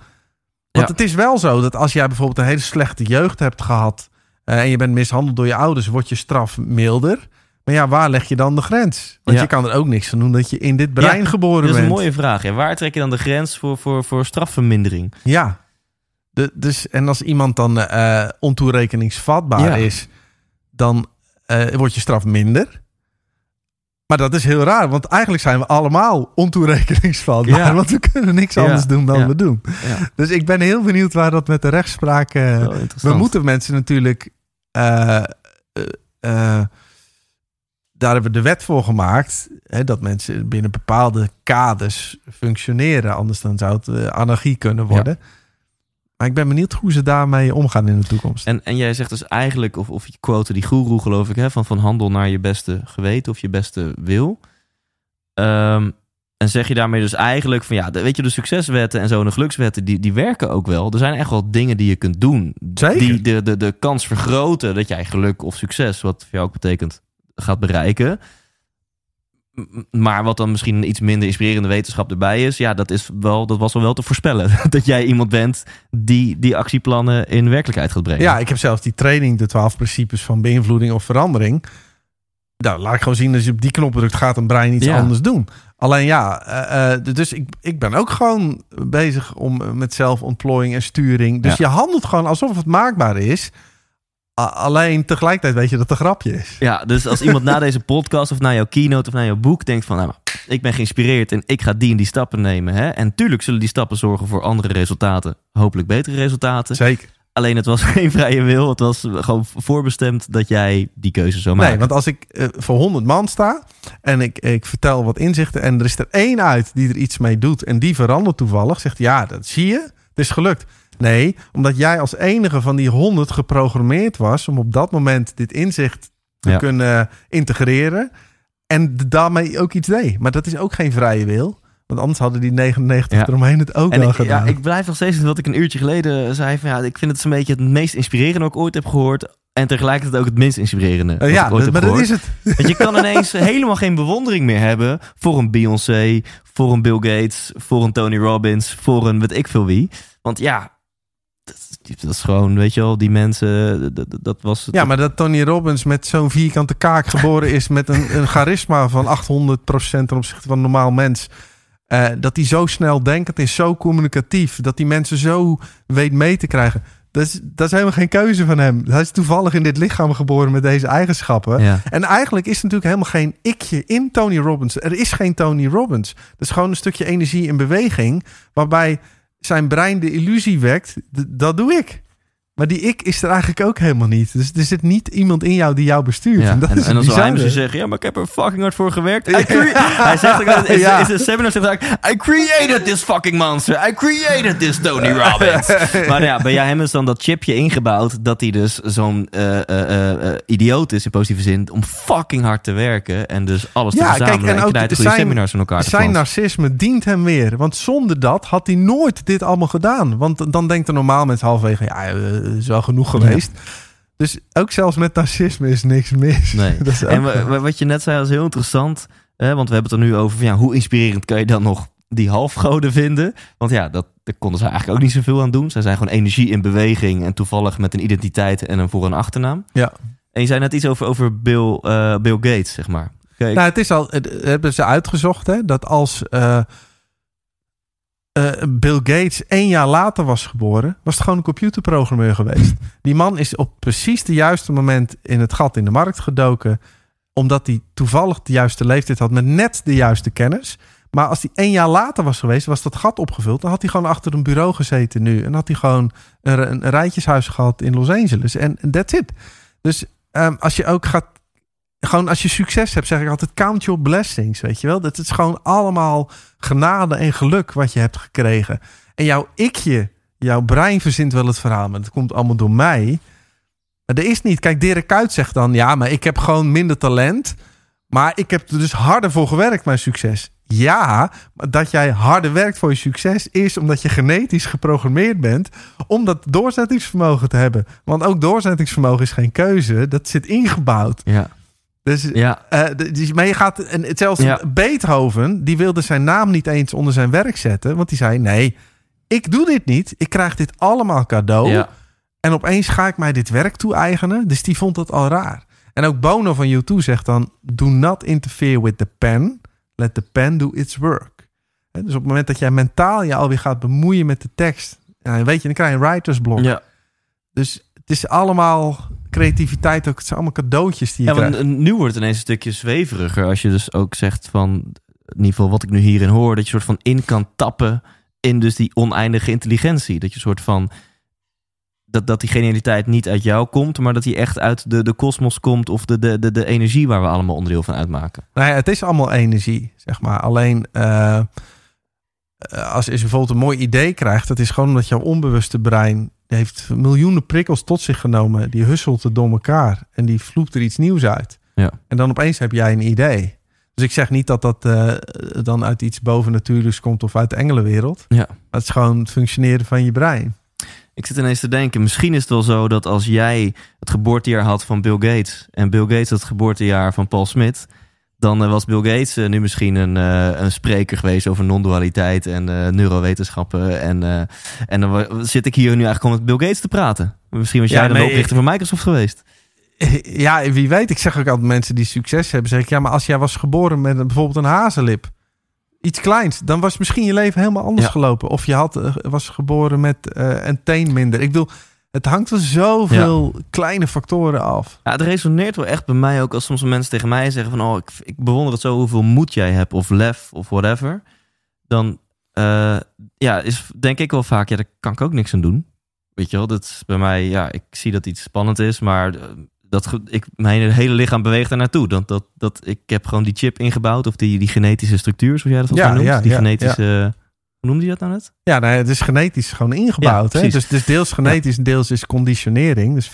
want het is wel zo dat als jij bijvoorbeeld een hele slechte jeugd hebt gehad. Eh, en je bent mishandeld door je ouders, wordt je straf milder. Maar ja, waar leg je dan de grens? Want Ja. je kan er ook niks aan doen dat je in dit brein Ja, geboren Dat is bent. een mooie vraag. Ja. Waar trek je dan de grens voor, voor, voor strafvermindering? Ja. De, dus, en als iemand dan eh ontoerekeningsvatbaar is, dan eh, wordt je straf minder. Maar dat is heel raar, want eigenlijk zijn we allemaal ontoerekeningsvatbaar. Ja. Want we kunnen niks Ja. anders doen dan Ja. we doen. Dus ik ben heel benieuwd waar dat met de rechtspraak... Wel we moeten mensen natuurlijk... eh, eh, daar hebben we de wet voor gemaakt. Hè, dat mensen binnen bepaalde kaders functioneren. Anders dan zou het anarchie kunnen worden. Maar ik ben benieuwd hoe ze daarmee omgaan in de toekomst. En, en jij zegt dus eigenlijk, of, of je quote die goeroe geloof ik, hè, van, van handel naar je beste geweten of je beste wil. Ehm, en zeg je daarmee dus eigenlijk van ja, de, weet je, de succeswetten en zo en de gelukswetten, die, die werken ook wel. Er zijn echt wel dingen die je kunt doen. Zeker. Die de, de, de kans vergroten dat jij geluk of succes, wat voor jou ook betekent, gaat bereiken. Maar wat dan misschien een iets minder inspirerende wetenschap erbij is, ja, dat, is wel, dat was wel wel te voorspellen. [laughs] Dat jij iemand bent die die actieplannen in werkelijkheid gaat brengen. Ja, ik heb zelfs die training, de 12 principes van beïnvloeding of verandering. Nou, laat ik gewoon zien, als je op die knop drukt, gaat een brein iets Ja. anders doen. Alleen ja, eh, eh, dus ik, ik ben ook gewoon bezig om eh, met zelfontplooiing en sturing. Dus je handelt gewoon alsof het maakbaar is. Alleen tegelijkertijd weet je dat het een grapje is. Ja, dus als iemand na deze podcast of na jouw keynote of na jouw boek denkt van... Nou, ik ben geïnspireerd en ik ga die en die stappen nemen. Hè? En tuurlijk zullen die stappen zorgen voor andere resultaten. Hopelijk betere resultaten. Zeker. Alleen het was [laughs] geen vrije wil. Het was gewoon voorbestemd dat jij die keuze zou maken. Nee, want als ik eh, voor 100 man sta en ik, ik vertel wat inzichten en er is er één uit die er iets mee doet en die verandert toevallig, zegt ja, dat zie je, het is gelukt. Nee, omdat jij als enige van die 100 geprogrammeerd was om op dat moment dit inzicht te Ja. kunnen integreren en daarmee ook iets deed. Maar dat is ook geen vrije wil. Want anders hadden die 99 Ja. eromheen het ook En wel ik, ja, gedaan. ik blijf nog steeds wat ik een uurtje geleden zei. Van, ja, ik vind het een beetje het meest inspirerende wat ik ooit heb gehoord. En tegelijkertijd ook het minst inspirerende. Eh, ja, dat- maar dat is het. Want je kan ineens [laughs] helemaal geen bewondering meer hebben voor een Beyoncé, voor een Bill Gates, voor een Tony Robbins, voor een weet ik veel wie. Want ja, dat, is gewoon, weet je wel, die mensen, dat, was... Ja, maar dat Tony Robbins met zo'n vierkante kaak [laughs] geboren is met een, een charisma van 800% ten opzichte van een normaal mens. eh, dat hij zo snel denkend is, zo communicatief, dat die mensen zo weet mee te krijgen. Dat is, dat is helemaal geen keuze van hem. Hij is toevallig in dit lichaam geboren met deze eigenschappen. Ja. En eigenlijk is er natuurlijk helemaal geen ikje in Tony Robbins. Er is geen Tony Robbins. Dat is gewoon een stukje energie in beweging, waarbij zijn brein de illusie wekt. Dat doe ik. Maar die ik is er eigenlijk ook helemaal niet. Dus er zit niet iemand in jou die jou bestuurt. Ja. En dat En, is en dan zal hij misschien zeggen, ja, maar ik heb er fucking hard voor gewerkt. I [laughs] Hij zegt ook in Ja. in zijn seminar zegt I created this fucking monster. I created this Tony Robbins. [laughs] maar ja, bij jou hem is dan dat chipje ingebouwd dat hij dus zo'n eh, idioot is in positieve zin om fucking hard te werken en dus alles te Ja, kijk, verzamelen en en, ook knijten zijn- seminars van elkaar te Zijn narcisme dient hem weer. Want zonder dat had hij nooit dit allemaal gedaan. Want dan denkt er normaal mensen halverwege... ja, is wel genoeg geweest. Dus ook zelfs met narcisme is niks mis. Nee. [laughs] Dat is En wel- wat je net zei was heel interessant. Hè, want we hebben het er nu over van ja, hoe inspirerend kan je dan nog die halfgoden vinden? Want ja, dat, daar konden ze eigenlijk ook niet zoveel aan doen. Zij zijn gewoon energie in beweging en toevallig met een identiteit en een voor- en achternaam. Ja. En je zei net iets over, over Bill, eh, Bill Gates, zeg maar. Kijk, Nou, het is al, het- hebben ze uitgezocht, hè, dat als eh, eh, Bill Gates één jaar later was geboren, was het gewoon een computerprogrammeur geweest. Die man is op precies de juiste moment in het gat in de markt gedoken, omdat hij toevallig de juiste leeftijd had met net de juiste kennis. Maar als hij één jaar later was geweest, was dat gat opgevuld. Dan had hij gewoon achter een bureau gezeten nu. En had hij gewoon een, een, rijtjeshuis gehad in Los Angeles. En en that's it. Dus ehm, als je ook gaat gewoon als je succes hebt, zeg ik altijd, count your blessings, weet je wel? Dat is gewoon allemaal genade en geluk wat je hebt gekregen. En jouw ikje, jouw brein verzint wel het verhaal, maar dat komt allemaal door mij. Maar er is niet. Kijk, Dirk Kuyt zegt dan, ja, maar ik heb gewoon minder talent. Maar ik heb er dus harder voor gewerkt, mijn succes. Ja, maar dat jij harder werkt voor je succes is omdat je genetisch geprogrammeerd bent om dat doorzettingsvermogen te hebben. Want ook doorzettingsvermogen is geen keuze, dat zit ingebouwd. ja, Dus ja, de- dus, maar je gaat, en zelfs Ja. Beethoven, die wilde zijn naam niet eens onder zijn werk zetten. Want die zei: Nee, ik doe dit niet. Ik krijg dit allemaal cadeau. ja. En opeens ga ik mij dit werk toe-eigenen. Dus die vond dat al raar. En ook Bono van U2 zegt dan: Do not interfere with the pen. Let the pen do its work. Dus op het moment dat jij mentaal je alweer gaat bemoeien met de tekst. Weet je, dan krijg je een writersblok. ja. Dus het is allemaal creativiteit ook. Het zijn allemaal cadeautjes die je Ja, krijgt. nu wordt het ineens een stukje zweveriger als je dus ook zegt van, in ieder geval wat ik nu hierin hoor, dat je soort van in kan tappen in dus die oneindige intelligentie. Dat je soort van, dat, dat die genialiteit niet uit jou komt, maar dat die echt uit de, de kosmos komt of de, de, de, de energie waar we allemaal onderdeel van uitmaken. Nou ja, het is allemaal energie, zeg maar. Alleen eh, eh, als je bijvoorbeeld een mooi idee krijgt, dat is gewoon omdat jouw onbewuste brein die heeft miljoenen prikkels tot zich genomen. Die husselt het door elkaar en die vloept er iets nieuws uit. Ja. En dan opeens heb jij een idee. Dus ik zeg niet dat dat eh, dan uit iets bovennatuurlijks komt of uit de engelenwereld. Ja. Maar het is gewoon het functioneren van je brein. Ik zit ineens te denken, misschien is het wel zo dat als jij het geboortejaar had van Bill Gates en Bill Gates het geboortejaar van Paul Smit, dan eh, was Bill Gates eh, nu misschien een, eh, een spreker geweest over non-dualiteit en neurowetenschappen. En, en dan zit ik hier nu eigenlijk gewoon met Bill Gates te praten. Misschien was Ja, jij dan de oprichter van Microsoft geweest. [laughs] Ja, wie weet. Ik zeg ook altijd mensen die succes hebben. Zeg ik, ja, maar als jij was geboren met een, bijvoorbeeld een hazenlip. Iets kleins. Dan was misschien je leven helemaal anders Ja. gelopen. Of je had, was geboren met eh, een teen minder. Ik bedoel, het hangt van zoveel kleine factoren af. Ja, het resoneert wel echt bij mij ook als soms mensen tegen mij zeggen van... oh, ik, ik bewonder het zo hoeveel moed jij hebt of lef of whatever. Dan eh, ja, is denk ik wel vaak, ja, daar kan ik ook niks aan doen. Weet je wel, dat is bij mij, ja, ik zie dat iets spannend is, maar eh, dat, ik, mijn hele lichaam beweegt daar naartoe. Dat, dat, dat, ik heb gewoon die chip ingebouwd of die, die genetische structuur, zoals jij dat Ja, noemt. ja, die ja, genetische, hoe noemde je dat nou net? Ja, nou, ja, het is genetisch gewoon ingebouwd. Ja, hè? Dus, dus deels genetisch en deels is conditionering. Dus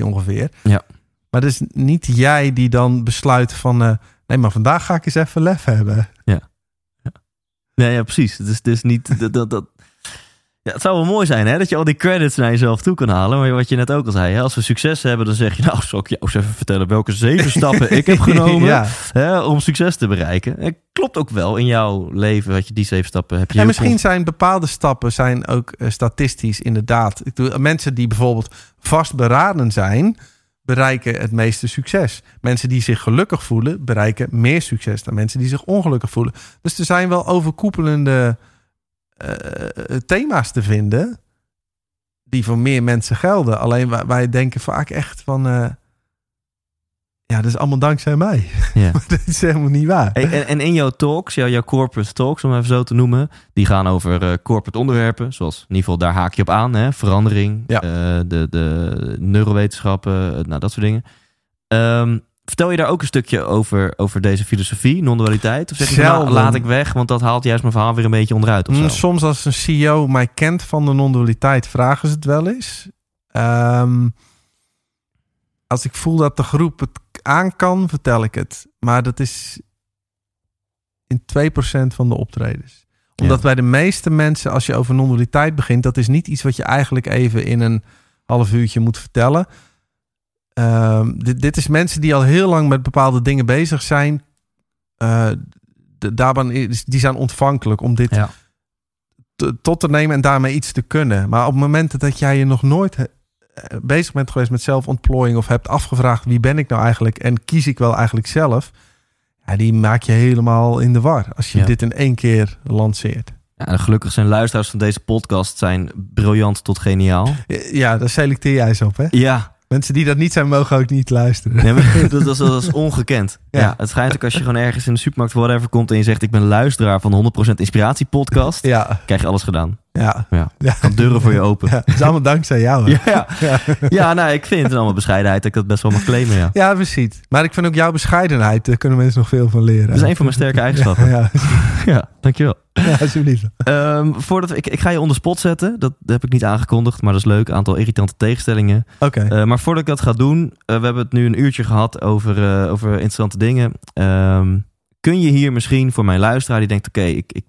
50-50 ongeveer. Ja. Maar het is niet jij die dan besluit van... eh, nee, maar vandaag ga ik eens even lef hebben. Nee, ja, precies. Het is, het is niet dat, dat, dat. Ja, het zou wel mooi zijn hè, dat je al die credits naar jezelf toe kan halen. Maar wat je net ook al zei, hè, als we succes hebben, dan zeg je... nou, zal ik jou eens even vertellen welke zeven [laughs] stappen ik heb genomen ja. hè, om succes te bereiken. Het klopt ook wel in jouw leven, dat je die zeven stappen heb je. En misschien zijn bepaalde stappen zijn ook eh, statistisch inderdaad. Ik bedoel, mensen die bijvoorbeeld vastberaden zijn, bereiken het meeste succes. Mensen die zich gelukkig voelen, bereiken meer succes dan mensen die zich ongelukkig voelen. Dus er zijn wel overkoepelende eh, thema's te vinden die voor meer mensen gelden. Alleen wij, wij denken vaak echt van. eh, Ja, dat is allemaal dankzij mij. Ja. [laughs] Dat is helemaal niet waar. En, en in jouw talks, jouw, jouw corporate talks, om even zo te noemen, die gaan over eh, corporate onderwerpen, zoals in ieder geval daar haak je op aan, hè? verandering, Ja. de, de neurowetenschappen, nou dat soort dingen. Ehm, vertel je daar ook een stukje over, over deze filosofie, non-dualiteit? Of zeg je, nou, laat ik weg, want dat haalt juist mijn verhaal weer een beetje onderuit of zo? Mm, Soms als een CEO mij kent van de non-dualiteit, vragen ze het wel eens. Ehm, als ik voel dat de groep het aan kan, vertel ik het. Maar dat is in 2% van de optredens. Omdat Ja. bij de meeste mensen, als je over non-dualiteit begint, dat is niet iets wat je eigenlijk even in een half uurtje moet vertellen. Ehm, dit, dit is mensen die al heel lang met bepaalde dingen bezig zijn. Eh, de, daarvan is, die zijn ontvankelijk om dit Ja. te- tot te nemen en daarmee iets te kunnen. Maar op het moment dat jij je nog nooit eh, bezig bent geweest met zelfontplooiing of hebt afgevraagd wie ben ik nou eigenlijk en kies ik wel eigenlijk zelf, ja, die maak je helemaal in de war als je Ja. dit in één keer lanceert. Ja, en gelukkig zijn luisteraars van deze podcast zijn briljant tot geniaal. Ja, daar selecteer jij ze op, hè? Ja, Mensen die dat niet zijn, mogen ook niet luisteren. Nee, maar [laughs] dat, is, dat is ongekend. Ja. Ja. het schijnt ook als je gewoon ergens in de supermarkt whatever komt en je zegt ik ben luisteraar van de 100% Inspiratie podcast, Ja, krijg je alles gedaan. Ja. Ja. Gaan deuren voor je open. Ja, dat is allemaal dankzij jou. Hè? Ja, [laughs] ja. ja nou, ik vind het allemaal bescheidenheid dat ik dat best wel mag claimen, ja. Ja, precies. Maar ik vind ook jouw bescheidenheid, daar kunnen mensen nog veel van leren. Dat is een van mijn sterke [laughs] eigenschappen. Ja, [laughs] ja, dankjewel. ja alsjeblieft. Ehm, voordat ik, ik ga je on the spot zetten. Dat heb ik niet aangekondigd, maar dat is leuk. Aantal irritante tegenstellingen. Oké. Eh, maar voordat ik dat ga doen, eh, we hebben het nu een uurtje gehad over, eh, over interessante dingen. Ehm, kun je hier misschien voor mijn luisteraar die denkt: oké, ik, ik,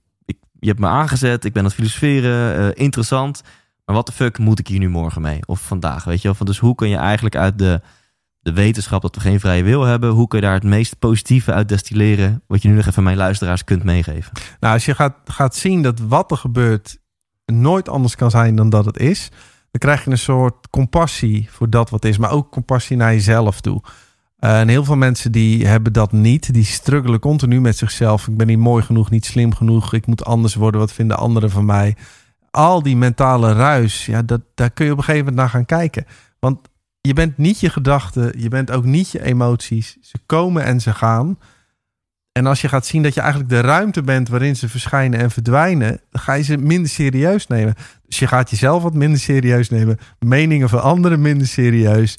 je hebt me aangezet, ik ben aan het filosoferen, eh, interessant. Maar wat de fuck moet ik hier nu morgen mee? Of vandaag, weet je wel? Van, dus hoe kun je eigenlijk uit de, de wetenschap dat we geen vrije wil hebben, hoe kun je daar het meest positieve uit destilleren, wat je nu nog even mijn luisteraars kunt meegeven? Nou, als je gaat, gaat zien dat wat er gebeurt nooit anders kan zijn dan dat het is, dan krijg je een soort compassie voor dat wat is, maar ook compassie naar jezelf toe. Eh, en heel veel mensen die hebben dat niet. Die struggelen continu met zichzelf. Ik ben niet mooi genoeg, niet slim genoeg. Ik moet anders worden. Wat vinden anderen van mij? Al die mentale ruis, ja, dat, daar kun je op een gegeven moment naar gaan kijken. Want je bent niet je gedachten, je bent ook niet je emoties. Ze komen en ze gaan. En als je gaat zien dat je eigenlijk de ruimte bent waarin ze verschijnen en verdwijnen, dan ga je ze minder serieus nemen. Dus je gaat jezelf wat minder serieus nemen, meningen van anderen minder serieus.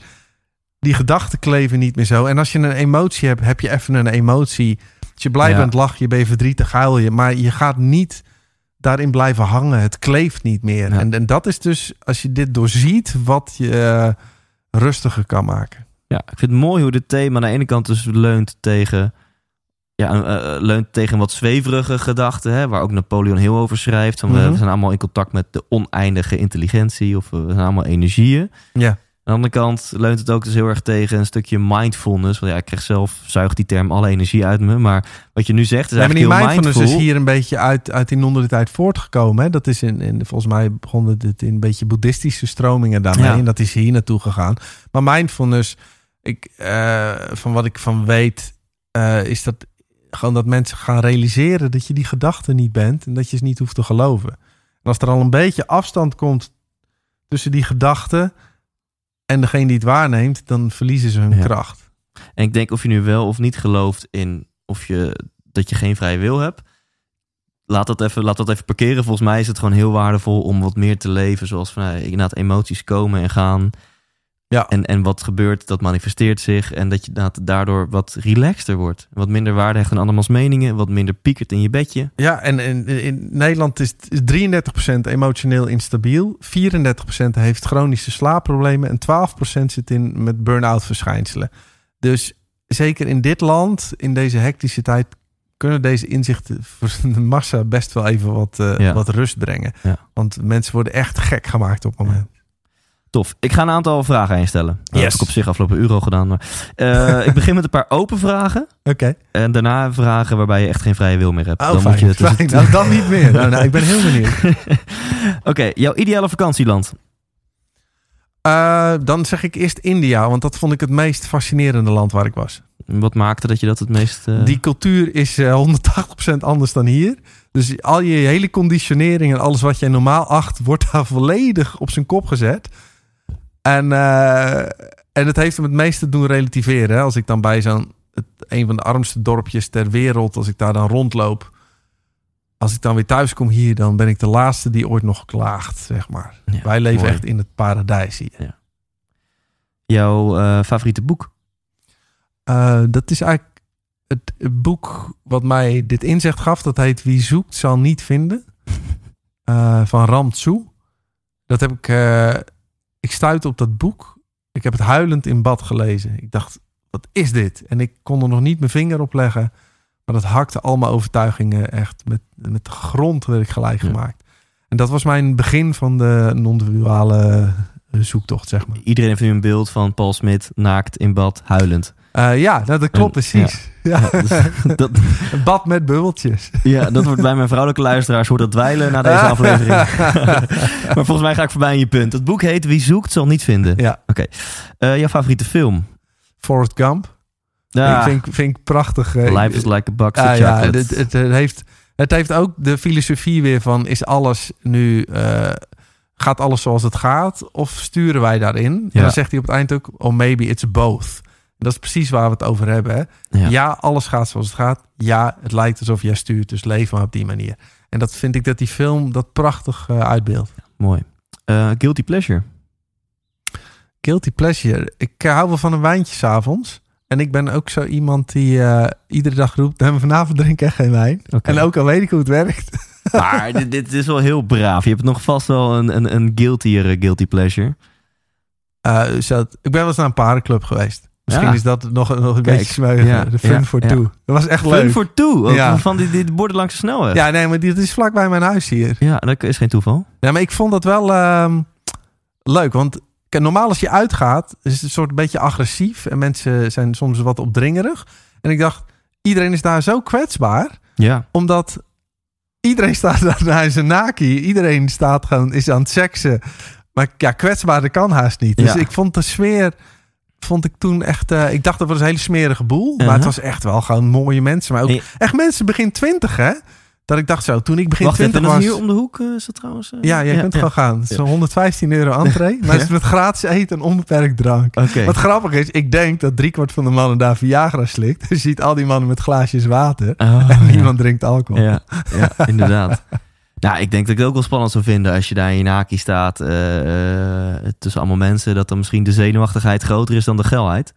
Die gedachten kleven niet meer zo. En als je een emotie hebt, heb je even een emotie. Als je blij Ja. bent, lach je, ben je verdrietig, huil je. Maar je gaat niet daarin blijven hangen. Het kleeft niet meer. Ja. En, en dat is dus, als je dit doorziet, wat je eh, rustiger kan maken. Ja, ik vind het mooi hoe dit thema aan de ene kant dus leunt tegen, ja, eh, eh, leunt tegen wat zweverige gedachten, hè, waar ook Napoleon heel over schrijft. Van Mhm. we zijn allemaal in contact met de oneindige intelligentie of we zijn allemaal energieën. Ja. Aan de andere kant leunt het ook dus heel erg tegen een stukje mindfulness. Want ja, ik krijg zelf, zuigt die term alle energie uit me. Maar wat je nu zegt is eigenlijk heel mindfulness mindful. is hier een beetje uit, uit die non-dualiteit voortgekomen. Hè? Dat is in, in, volgens mij begon het in een beetje boeddhistische stromingen daarmee. Ja. En dat is hier naartoe gegaan. Maar mindfulness, ik, eh, van wat ik van weet, eh, is dat gewoon dat mensen gaan realiseren dat je die gedachte niet bent. En dat je ze niet hoeft te geloven. En als er al een beetje afstand komt tussen die gedachten en degene die het waarneemt, dan verliezen ze hun Ja. kracht. En ik denk of je nu wel of niet gelooft in of je, dat je geen vrije wil hebt. Laat dat, even, laat dat even parkeren. Volgens mij is het gewoon heel waardevol om wat meer te leven. Zoals van, nou, inderdaad emoties komen en gaan. Ja. En, en wat gebeurt, dat manifesteert zich. En dat je daardoor wat relaxter wordt. Wat minder waarde hecht aan andermans meningen. Wat minder piekert in je bedje. Ja, en, en in Nederland is, is 33% emotioneel instabiel. 34% heeft chronische slaapproblemen. En 12% zit in met burn-out verschijnselen. Dus zeker in dit land, in deze hectische tijd, kunnen deze inzichten [laughs] voor de massa best wel even wat, eh, Ja. wat rust brengen. Ja. Want mensen worden echt gek gemaakt op het moment. Tof. Ik ga een aantal vragen je stellen. Dat heb ik op zich afgelopen uur al gedaan. Maar, eh, ik begin met een paar open vragen. Oké. En daarna vragen waarbij je echt geen vrije wil meer hebt. Oh, Dan fijn, moet je tussen- fijn. Nou, dan niet meer. Nou, nou, ik ben heel [laughs] benieuwd. Oké, jouw ideale vakantieland. Eh, dan zeg ik eerst India, want dat vond ik het meest fascinerende land waar ik was. Wat maakte dat je dat het meest... eh, Die cultuur is eh, 180% anders dan hier. Dus al je hele conditionering en alles wat jij normaal acht, wordt daar volledig op zijn kop gezet. En, eh, en het heeft hem het meeste doen relativeren. Hè? Als ik dan bij zo'n een van de armste dorpjes ter wereld, als ik daar dan rondloop. Als ik dan weer thuis kom hier, dan ben ik de laatste die ooit nog klaagt, zeg maar. Ja, Wij leven mooi. echt in het paradijs hier. Jouw eh, favoriete boek? Eh, dat is eigenlijk het, het boek wat mij dit inzicht gaf. Dat heet Wie zoekt zal niet vinden. [laughs] Van Ram Tzu. Dat heb ik... ik stuitte op dat boek. Ik heb het huilend in bad gelezen. Ik dacht, wat is dit? En ik kon er nog niet mijn vinger op leggen. Maar dat hakte al mijn overtuigingen echt. Met, met de grond werd ik gelijk Ja. gemaakt. En dat was mijn begin van de non-duale zoektocht, zeg maar. Iedereen heeft nu een beeld van Paul Smit naakt in bad, huilend. Eh, ja, dat klopt precies. Ja. Ja, [laughs] dus dat, Een bad met bubbeltjes. ja, dat wordt bij mijn vrouwelijke luisteraars wordt dat dweilen na deze aflevering. [laughs] maar volgens mij ga ik voorbij aan je punt. Het boek heet Wie zoekt zal niet vinden. Ja, Eh, jouw favoriete film? Forrest Gump. Ja, Ik vind, vind ik prachtig. eh, Life is like a box Ah, of ja, het, het, het heeft, het heeft ook de filosofie weer van... is alles nu... gaat alles zoals het gaat? Of sturen wij daarin? En dan zegt hij op het eind ook... oh, maybe it's both. Dat is precies waar we het over hebben. Hè? Ja. Ja. alles gaat zoals het gaat. Ja, het lijkt alsof jij stuurt. Dus leef maar op die manier. En dat vind ik dat die film dat prachtig eh, uitbeeldt. Mooi. Eh, Guilty Pleasure. Guilty pleasure. Ik eh, hou wel van een wijntje s'avonds. En ik ben ook zo iemand die iedere dag roept... "Nee, vanavond drink ik echt geen wijn. En ook al weet ik hoe het werkt. [laughs] Maar dit, dit is wel heel braaf. Je hebt nog vast wel een, een, een guiltier Guilty Pleasure. Ik ben wel eens naar een parenclub geweest. Misschien Ja. is dat nog, nog een Kijk, beetje smeugen. ja, de fun ja, for two. Dat was echt Fun leuk. for two. Ook. Van die, die borden langs de snelweg. Ja, nee, maar dit is vlakbij mijn huis hier. ja, dat is geen toeval. Ja, maar ik vond dat wel ehm, leuk. Want normaal als je uitgaat, is het een soort beetje agressief. En mensen zijn soms wat opdringerig. En ik dacht, iedereen is daar zo kwetsbaar. Ja. Omdat iedereen [laughs] staat daar naar zijn naki. Iedereen staat gewoon, is aan het seksen. Maar ja, kwetsbaar, dat kan haast niet. Dus ik vond de sfeer, vond ik toen echt... eh, ik dacht dat was een hele smerige boel. Maar Uh-huh. het was echt wel gewoon mooie mensen. Maar ook echt mensen begin twintig, hè? Dat ik dacht zo, toen ik begin Wacht even, twintig dat was... is hier om de hoek is dat trouwens? eh? Ja, je kunt gewoon gaan. Het is zo'n 115 euro entree. [laughs] Maar het is met gratis eten en onbeperkt drank. Wat grappig is, ik denk dat driekwart van de mannen daar Viagra slikt. [laughs] Je ziet al die mannen met glaasjes water. Oh, [laughs] En ja. niemand drinkt alcohol. Ja, ja inderdaad. Nou, ik denk dat ik het ook wel spannend zou vinden als je daar in je naki staat tussen allemaal mensen, dat dan misschien de zenuwachtigheid groter is dan de geilheid.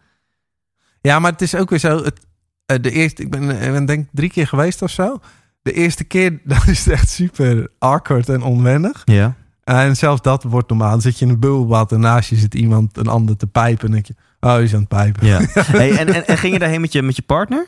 Ja, maar het is ook weer zo. Het, eh, de eerste, ik ben, ik ben denk ik drie keer geweest of zo. De eerste keer, [laughs] dan is het echt super awkward en onwennig. Ja. En zelfs dat wordt normaal. Dan zit je in een bubbelbad en naast je zit iemand een ander te pijpen. En denk je, oh, die is aan het pijpen. ja. [laughs] Hey, en, en, en ging je daarheen met je, met je partner?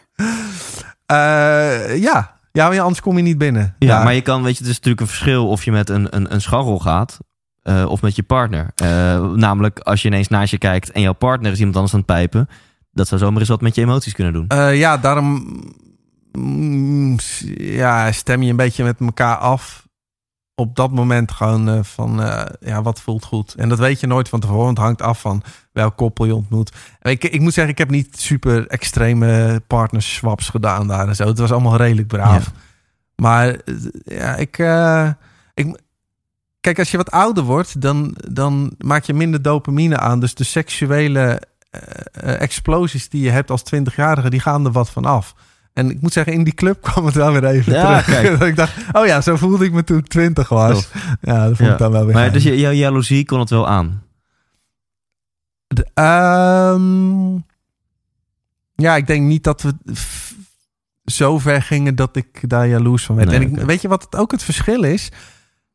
Eh, ja. ja, maar anders kom je niet binnen. Ja, maar je kan, weet je, het is natuurlijk een verschil of je met een, een, een scharrel gaat eh, of met je partner. Eh, namelijk, als je ineens naast je kijkt en jouw partner is iemand anders aan het pijpen, dat zou zomaar eens wat met je emoties kunnen doen. Eh, ja, daarom mm, ja, stem je een beetje met elkaar af. Op dat moment gewoon van, ja, wat voelt goed. En dat weet je nooit van tevoren. want Het hangt af van welk koppel je ontmoet. Ik, ik moet zeggen, ik heb niet super extreme partnerswaps gedaan daar en zo. Het was allemaal redelijk braaf. Maar ja, ik, ik... Kijk, als je wat ouder wordt, dan, dan maak je minder dopamine aan. Dus de seksuele eh, eh, explosies die je hebt als 20-jarige, die gaan er wat van af. En ik moet zeggen, in die club [laughs] kwam het wel weer even Ja, terug. kijk. [laughs] Dat ik dacht, oh ja, zo voelde ik me toen ik 20 was. Ja, dat vond Ja. ik dan wel weer Maar dus je- jouw jaloezie kon het wel aan. De- ehm, ja, ik denk niet dat we zo ver gingen dat ik daar jaloers van werd. Nee, en ik, weet je wat het ook het verschil is?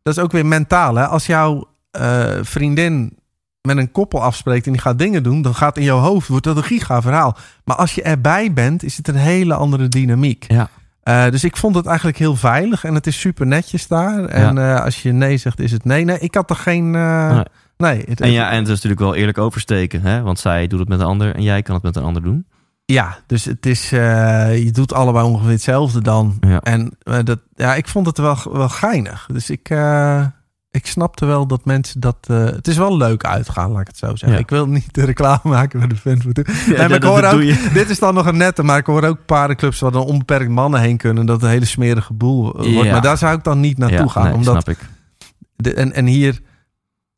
Dat is ook weer mentaal. Hè? Als jouw eh, vriendin met een koppel afspreekt en die gaat dingen doen, dan gaat in jouw hoofd wordt dat een giga verhaal. Maar als je erbij bent, is het een hele andere dynamiek. Ja. Eh, dus ik vond het eigenlijk heel veilig en het is super netjes daar. En eh, als je nee zegt, is het nee. Nee, ik had er geen. Nee. nee. het, En ja, en het is natuurlijk wel eerlijk oversteken, hè? want zij doet het met een ander en jij kan het met een ander doen. Ja, dus het is, eh, je doet allebei ongeveer hetzelfde dan. Ja. En eh, dat, ja, ik vond het wel, wel geinig. Dus ik, eh, ik snapte wel dat mensen dat... het is wel leuk uitgaan, laat ik het zo zeggen. Ja. Ik wil niet de reclame maken voor de fans. Ja, maar ik hoor ook-. [laughs] Dit is dan nog een nette, maar ik hoor ook paardenclubs waar dan onbeperkt mannen heen kunnen. Dat een hele smerige boel wordt. Maar daar zou ik dan niet naartoe gaan. nee, omdat snap ik. de, en, en hier,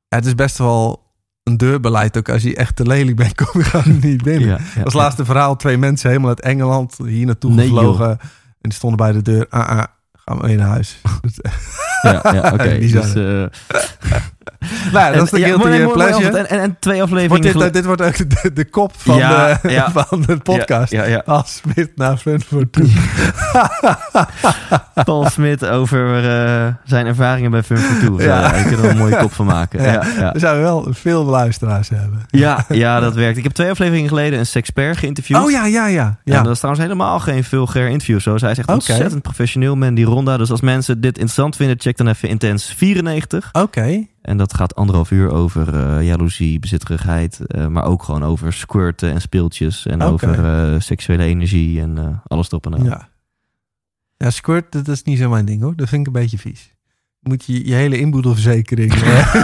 het is best wel een deurbeleid ook. Als je echt te lelijk bent, [laughs] kom je gewoon niet binnen. Ja, ja, Als laatste verhaal, twee mensen helemaal uit Engeland hier naartoe Nee, gevlogen. En die stonden bij de deur. Ah, ah, gaan we weer naar huis. Ja, ja, [laughs] oké. Dus, [laughs] nou, dat is de ja, guilty mooi, mooi pleasure. En, en, en twee Wordt afleveringen... dit, gel- dit wordt ook de, de kop van, Ja, de, [laughs] ja. van de podcast. Ja, ja, ja. Als Smit naar Fun voor toe. Paul Smit over eh, zijn ervaringen bij Fun for Two. Ja. Ja. ik kan er een mooie kop van maken. [laughs] Ja. Ja, ja. We zouden wel veel luisteraars hebben. Ja, ja, dat werkt. Ik heb twee afleveringen geleden een sexpert geïnterviewd. Oh ja, ja, ja. Ja. ja. dat is trouwens helemaal geen vulgair interview. Zo. Zij is echt Oké. ontzettend professioneel, man, die Ronda. Dus als mensen dit interessant vinden, check dan even Intens 94. Oké. En dat gaat anderhalf uur over eh jaloezie, bezitterigheid. eh, maar ook gewoon over squirten en speeltjes. En over eh, seksuele energie en alles erop en aan. Ja. Ja, squirt, dat is niet zo mijn ding hoor. Dat vind ik een beetje vies. Moet je je hele inboedelverzekering... eh,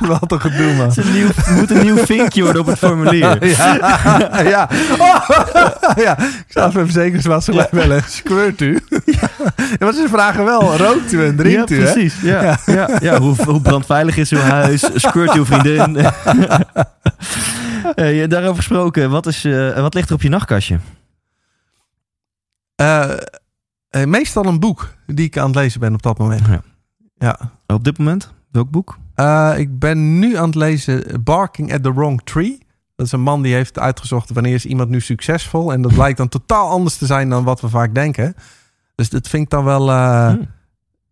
wel te gedoe, man. Een nieuw, moet een nieuw vinkje worden op het formulier. [laughs] ja, ja. Oh, [laughs] ja. Ik zou even verzekeringsmaatschappij bellen. Squirt u? [laughs] ja, maar ze vragen wel, rookt u en Ja, drinkt u, hè? precies. Ja, ja. Ja, hoe, hoe brandveilig is uw huis? Squirt uw vriendin? Eh, daarover gesproken, wat, is, eh, wat ligt er op je nachtkastje? Meestal een boek die ik aan het lezen ben op dat moment. Ja. Ja. Op dit moment? Welk boek? Eh, ik ben nu aan het lezen Barking at the Wrong Tree. Dat is een man die heeft uitgezocht wanneer is iemand nu succesvol. En dat blijkt dan totaal anders te zijn dan wat we vaak denken. Dus dat vind ik dan wel eh, Hmm.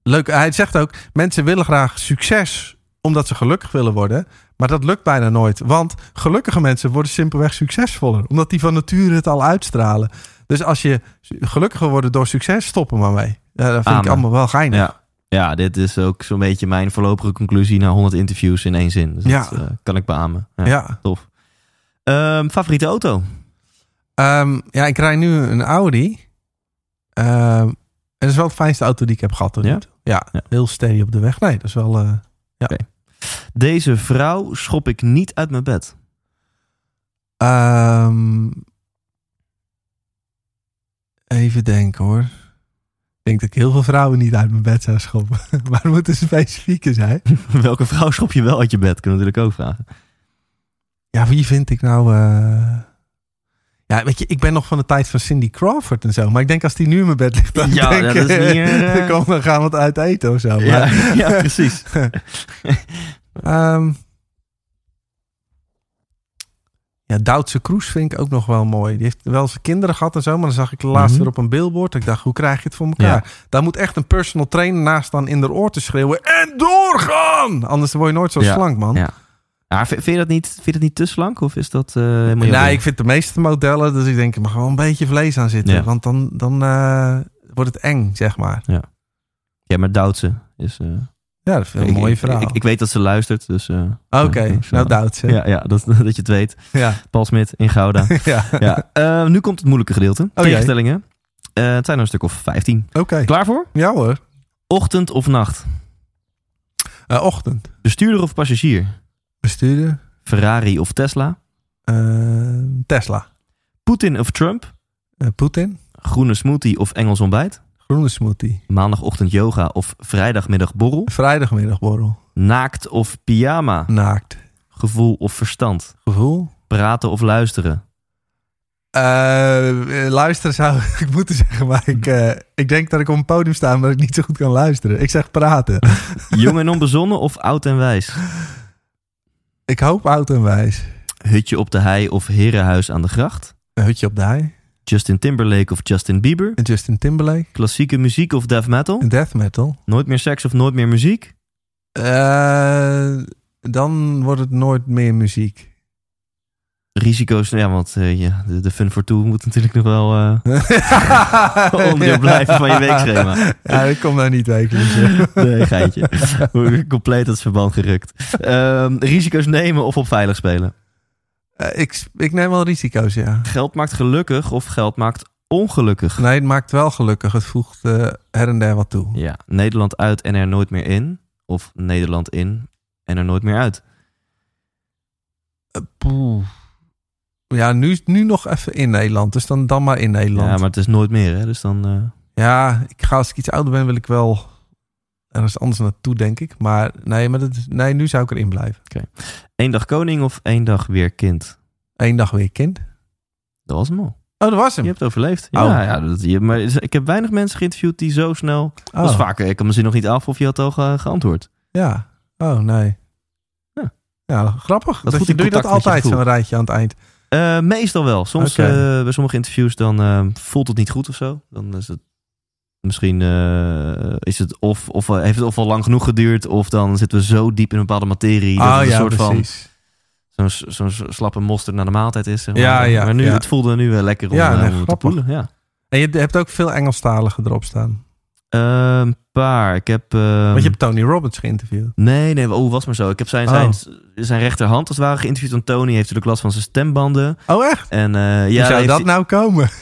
leuk. Hij zegt ook, mensen willen graag succes omdat ze gelukkig willen worden. Maar dat lukt bijna nooit. Want gelukkige mensen worden simpelweg succesvoller. Omdat die van nature het al uitstralen. Dus als je gelukkiger wordt door succes, stop er maar mee. Ja, dat vind ik allemaal wel geinig. Ja. Ja, dit is ook zo'n beetje mijn voorlopige conclusie na 100 interviews in één zin. Dus Ja. dat eh, kan ik beamen. Ja, ja. Tof. Ehm, favoriete auto? Ehm, ja, ik rij nu een Audi. Ehm, en dat is wel het fijnste auto die ik heb gehad. Ja? Ja, Ja. heel steady op de weg. Nee, dat is wel... eh, Deze vrouw schop ik niet uit mijn bed. ehm, even denken hoor. Ik denk dat ik heel veel vrouwen niet uit mijn bed zou schoppen. [laughs] maar er moeten specifieke zijn. [laughs] Welke vrouw schop je wel uit je bed? Kunnen we natuurlijk ook vragen. Ja, wie vind ik nou... eh, Ja, weet je, ik ben nog van de tijd van Cindy Crawford en zo. Maar ik denk als die nu in mijn bed ligt, dan, Ja, denk, dat is eh, [laughs] dan gaan we het uit eten of zo. Ja, Maar- ja, precies. Ehm, ja, Duitse Kroes vind ik ook nog wel mooi. Die heeft wel zijn kinderen gehad en zo, maar dan zag ik laatst Mhm. weer op een billboard. Ik dacht, hoe krijg je het voor elkaar? Daar moet echt een personal trainer naast staan in de oor te schreeuwen. En doorgaan! Anders word je nooit zo Ja, slank, man. Ja. Ja, vind, je dat niet, vind je dat niet te slank? Of is dat eh Nee, ding? ik vind de meeste modellen, dus ik denk, er mag wel een beetje vlees aan zitten. Ja. Want dan, dan eh, wordt het eng, zeg maar. Ja, maar Duitse is... eh, Ja, dat vind ik een mooie verhaal. Ik, ik weet dat ze luistert, dus... eh, Oké, dus, nou? Ja, ja dat, [laughs] dat je het weet. Ja. Paul Smit in Gouda. [laughs] ja. ja. Eh, nu komt het moeilijke gedeelte. Jee. Tegenstellingen. Eh, het zijn er een stuk of 15. Oké. Klaar voor? Ja hoor. Ochtend of nacht? Ochtend. Bestuurder of passagier? Bestuurder. Ferrari of Tesla? Tesla. Poetin of Trump? Poetin. Groene smoothie of Engels ontbijt? Groene smoothie. Maandagochtend yoga of vrijdagmiddag borrel? Vrijdagmiddagborrel. Naakt of pyjama? Naakt. Gevoel of verstand? Gevoel. Praten of luisteren? Eh, luisteren zou [laughs] ik moeten zeggen, maar ik, eh, ik denk dat ik op een podium sta, maar ik niet zo goed kan luisteren. Ik zeg praten. [laughs] Jong en onbezonnen [laughs] of oud en wijs? ik hoop oud en wijs. Hutje op de hei of herenhuis aan de gracht? Een hutje op de hei. Justin Timberlake of Justin Bieber? En Justin Timberlake. Klassieke muziek of death metal? Death metal. Nooit meer seks of nooit meer muziek? Eh, dan wordt het nooit meer muziek. Risico's, ja, want eh, ja, de, de Fun for Two moet natuurlijk nog wel eh, [laughs] onderdeel blijven van je weekschema. Ja, ik kom daar niet wekelijks. [laughs] Nee, geintje. Hoe Compleet het verband gerukt. Ehm, risico's nemen of op veilig spelen? Eh, ik, ik neem wel risico's, ja. Geld maakt gelukkig of geld maakt ongelukkig? Nee, het maakt wel gelukkig. Het voegt eh, her en der wat toe. Ja, Nederland uit en er nooit meer in. Of Nederland in en er nooit meer uit. Poeh. Ja, nu, nu nog even in Nederland. Dus dan, dan maar in Nederland. Ja, maar het is nooit meer, hè? Dus dan... Ja, ik ga als ik iets ouder ben, wil ik wel ergens anders naartoe, denk ik. Maar nee, maar dat is, nee, nu zou ik erin blijven. Eén dag koning of één dag weer kind? Eén dag weer kind. Dat was hem al. Oh, dat was Je hem. hebt overleefd. Oh. Ja, ja dat, je, maar ik heb weinig mensen geïnterviewd die zo snel... Dat is Oh, vaak, ik kan me zin nog niet af of je had al ge- geantwoord. Ja. Oh, nee. Ja. Ja, grappig. Dat goed je, doe je dat je altijd, zo'n rijtje aan het eind? Eh, meestal wel. Soms Oké. eh, bij sommige interviews dan eh, voelt het niet goed of zo. Dan is het misschien eh, is het of, of eh, heeft het of al lang genoeg geduurd, of dan zitten we zo diep in een bepaalde materie. dat oh het een ja, soort van precies. zo'n zo'n slappe mosterd naar de maaltijd is. Zeg maar. Ja, ja, maar nu, ja. het voelde nu wel lekker om, Ja, eh, nee, om te poelen. Ja. En je hebt ook veel Engelstaligen erop staan. Een paar. Ik heb. eh, Want je hebt Tony Robbins geïnterviewd. Nee, nee, oh, was maar zo. Ik heb zijn, Oh. zijn, zijn rechterhand als het ware geïnterviewd. Want Tony heeft natuurlijk last van zijn stembanden. Oh, echt? En eh, Hoe ja, zou dat hij- nou komen? [laughs]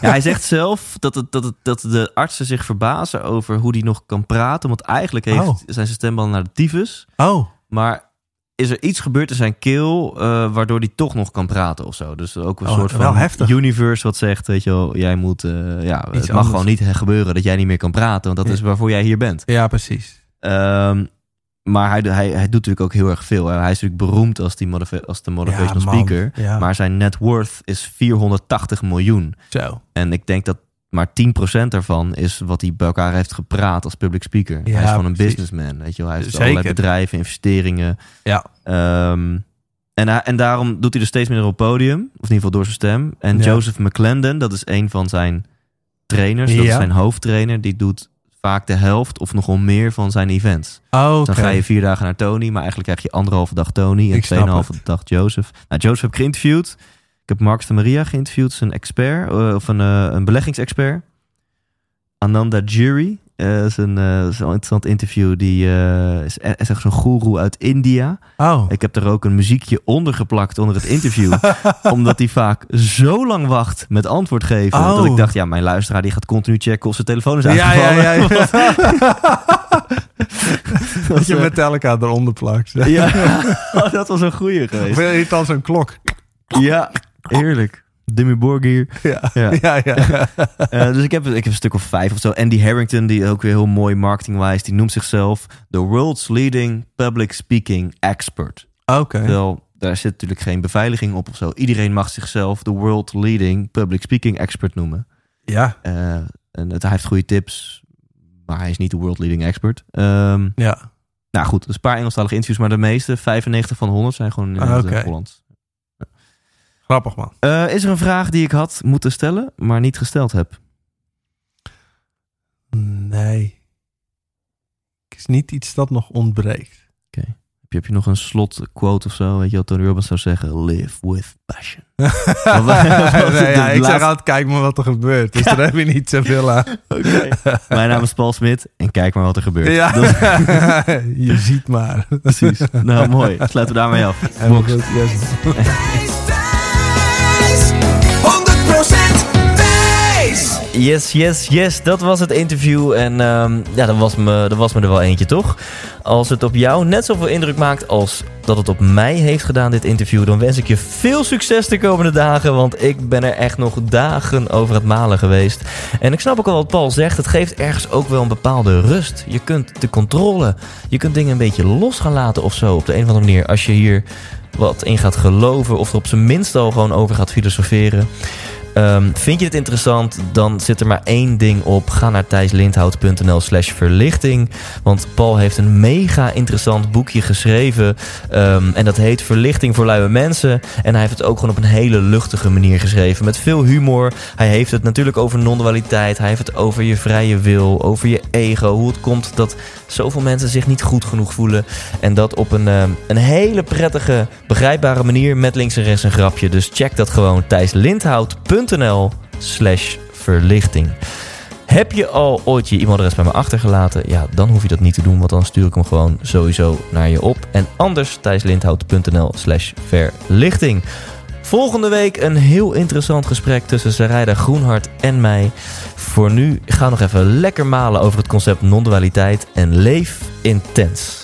Ja, hij zegt zelf dat, het, dat, het, dat de artsen zich verbazen over hoe hij nog kan praten. Want eigenlijk heeft, Oh. zijn zijn stembanden naar de tyfus. Oh, Maar is er iets gebeurd in zijn keel eh, waardoor hij toch nog kan praten of zo? Dus ook een Oh, soort van heftig. universe wat zegt, weet je wel, jij moet, eh, ja, het mag anders. gewoon niet gebeuren dat jij niet meer kan praten. Want dat Ja. is waarvoor jij hier bent. ja, precies. Ehm, maar hij, hij, hij doet natuurlijk ook heel erg veel. Hij is natuurlijk beroemd als, die als de motivational Ja, speaker. Ja. Maar zijn net worth is 480 miljoen. Zo. En ik denk dat maar 10% daarvan is wat hij bij elkaar heeft gepraat als public speaker. Ja, hij is gewoon een precies. businessman. Weet je wel. Hij heeft Zeker. allerlei bedrijven, investeringen. Ja. Ehm, en, hij- en daarom doet hij er steeds minder op podium. Of in ieder geval door zijn stem. En Ja. Joseph McClendon, dat is een van zijn trainers. Dat is zijn hoofdtrainer. Die doet vaak de helft of nogal meer van zijn events. Oh. Dan ga je vier dagen naar Tony, maar eigenlijk krijg je anderhalve dag Tony en tweeënhalve dag Joseph. Nou, Joseph heb ik geïnterviewd. Ik heb Marcus de Maria geïnterviewd, is een expert, eh, of een, eh, een beleggingsexpert. Ananda Jury eh, is een is een interessant interview. Die is, is echt zo'n goeroe uit India. Oh. Ik heb er ook een muziekje onder geplakt onder het interview. [laughs] omdat hij vaak zo lang wacht met antwoord geven. Oh. Dat ik dacht, ja, mijn luisteraar die gaat continu checken of zijn telefoon is Ja, ja, uitgevallen. ja. ja. [laughs] [laughs] dat je eh, Metallica eronder plakt. Ja, Oh, dat was een goeie Of geweest. je het als een klok? Ja, heerlijk. Demi Borgir. [laughs] Ja. Ja. [laughs] Ja, ja. [laughs] Eh, dus ik heb, ik heb een stuk of vijf of zo. Andy Harrington, die ook weer heel mooi marketing-wise, die noemt zichzelf the world's leading public speaking expert. Oké. Terwijl, daar zit natuurlijk geen beveiliging op of zo. Iedereen mag zichzelf the world leading public speaking expert noemen. Ja. Eh, en het, hij heeft goede tips, maar hij is niet de world leading expert. Ehm, Ja. nou goed, dus een paar Engelstalige interviews, maar de meeste, 95 van 100, zijn gewoon in Ah, het oké. Grappig, man. Eh, is er een vraag die ik had moeten stellen, maar niet gesteld heb? Nee. Het is niet iets dat nog ontbreekt. Heb je, heb je nog een slot quote of zo? Weet je wat Tony Robbins zou zeggen? Live with passion. [laughs] [laughs] Nee, ja, ik zeg altijd, kijk maar wat er gebeurt. Dus daar heb je niet zoveel aan. [laughs] Oké. Mijn naam is Paul Smit en kijk maar wat er gebeurt. Ja. Je ziet maar. precies. Nou, mooi. Sluiten we daarmee af. Box. Yes, yes, yes. Dat was het interview. En ehm, ja, dat was, me, dat was me er wel eentje, toch? Als het op jou net zoveel indruk maakt als dat het op mij heeft gedaan, dit interview, dan wens ik je veel succes de komende dagen. Want ik ben er echt nog dagen over het malen geweest. En ik snap ook al wat Paul zegt. Het geeft ergens ook wel een bepaalde rust. Je kunt de controle, je kunt dingen een beetje los gaan laten of zo. Op de een of andere manier. Als je hier wat in gaat geloven of er op zijn minst al gewoon over gaat filosoferen. Ehm, vind je het interessant? Dan zit er maar één ding op. Ga naar thijslindhout.nl slash verlichting. Want Paul heeft een mega interessant boekje geschreven. Ehm, en dat heet Verlichting voor luie mensen. En hij heeft het ook gewoon op een hele luchtige manier geschreven. Met veel humor. Hij heeft het natuurlijk over non-dualiteit. Hij heeft het over je vrije wil. Over je ego. Hoe het komt dat zoveel mensen zich niet goed genoeg voelen. En dat op een, ehm, een hele prettige, begrijpbare manier. Met links en rechts een grapje. Dus check dat gewoon. thijslindhout.nl slash verlichting. Heb je al ooit je e-mailadres bij me achtergelaten? Ja, dan hoef je dat niet te doen, want dan stuur ik hem gewoon sowieso naar je op. En anders thijslindhout.nl slash verlichting. Volgende week een heel interessant gesprek tussen Sarayda Groenhart en mij. Voor nu ga nog even lekker malen over het concept non-dualiteit en leef intens.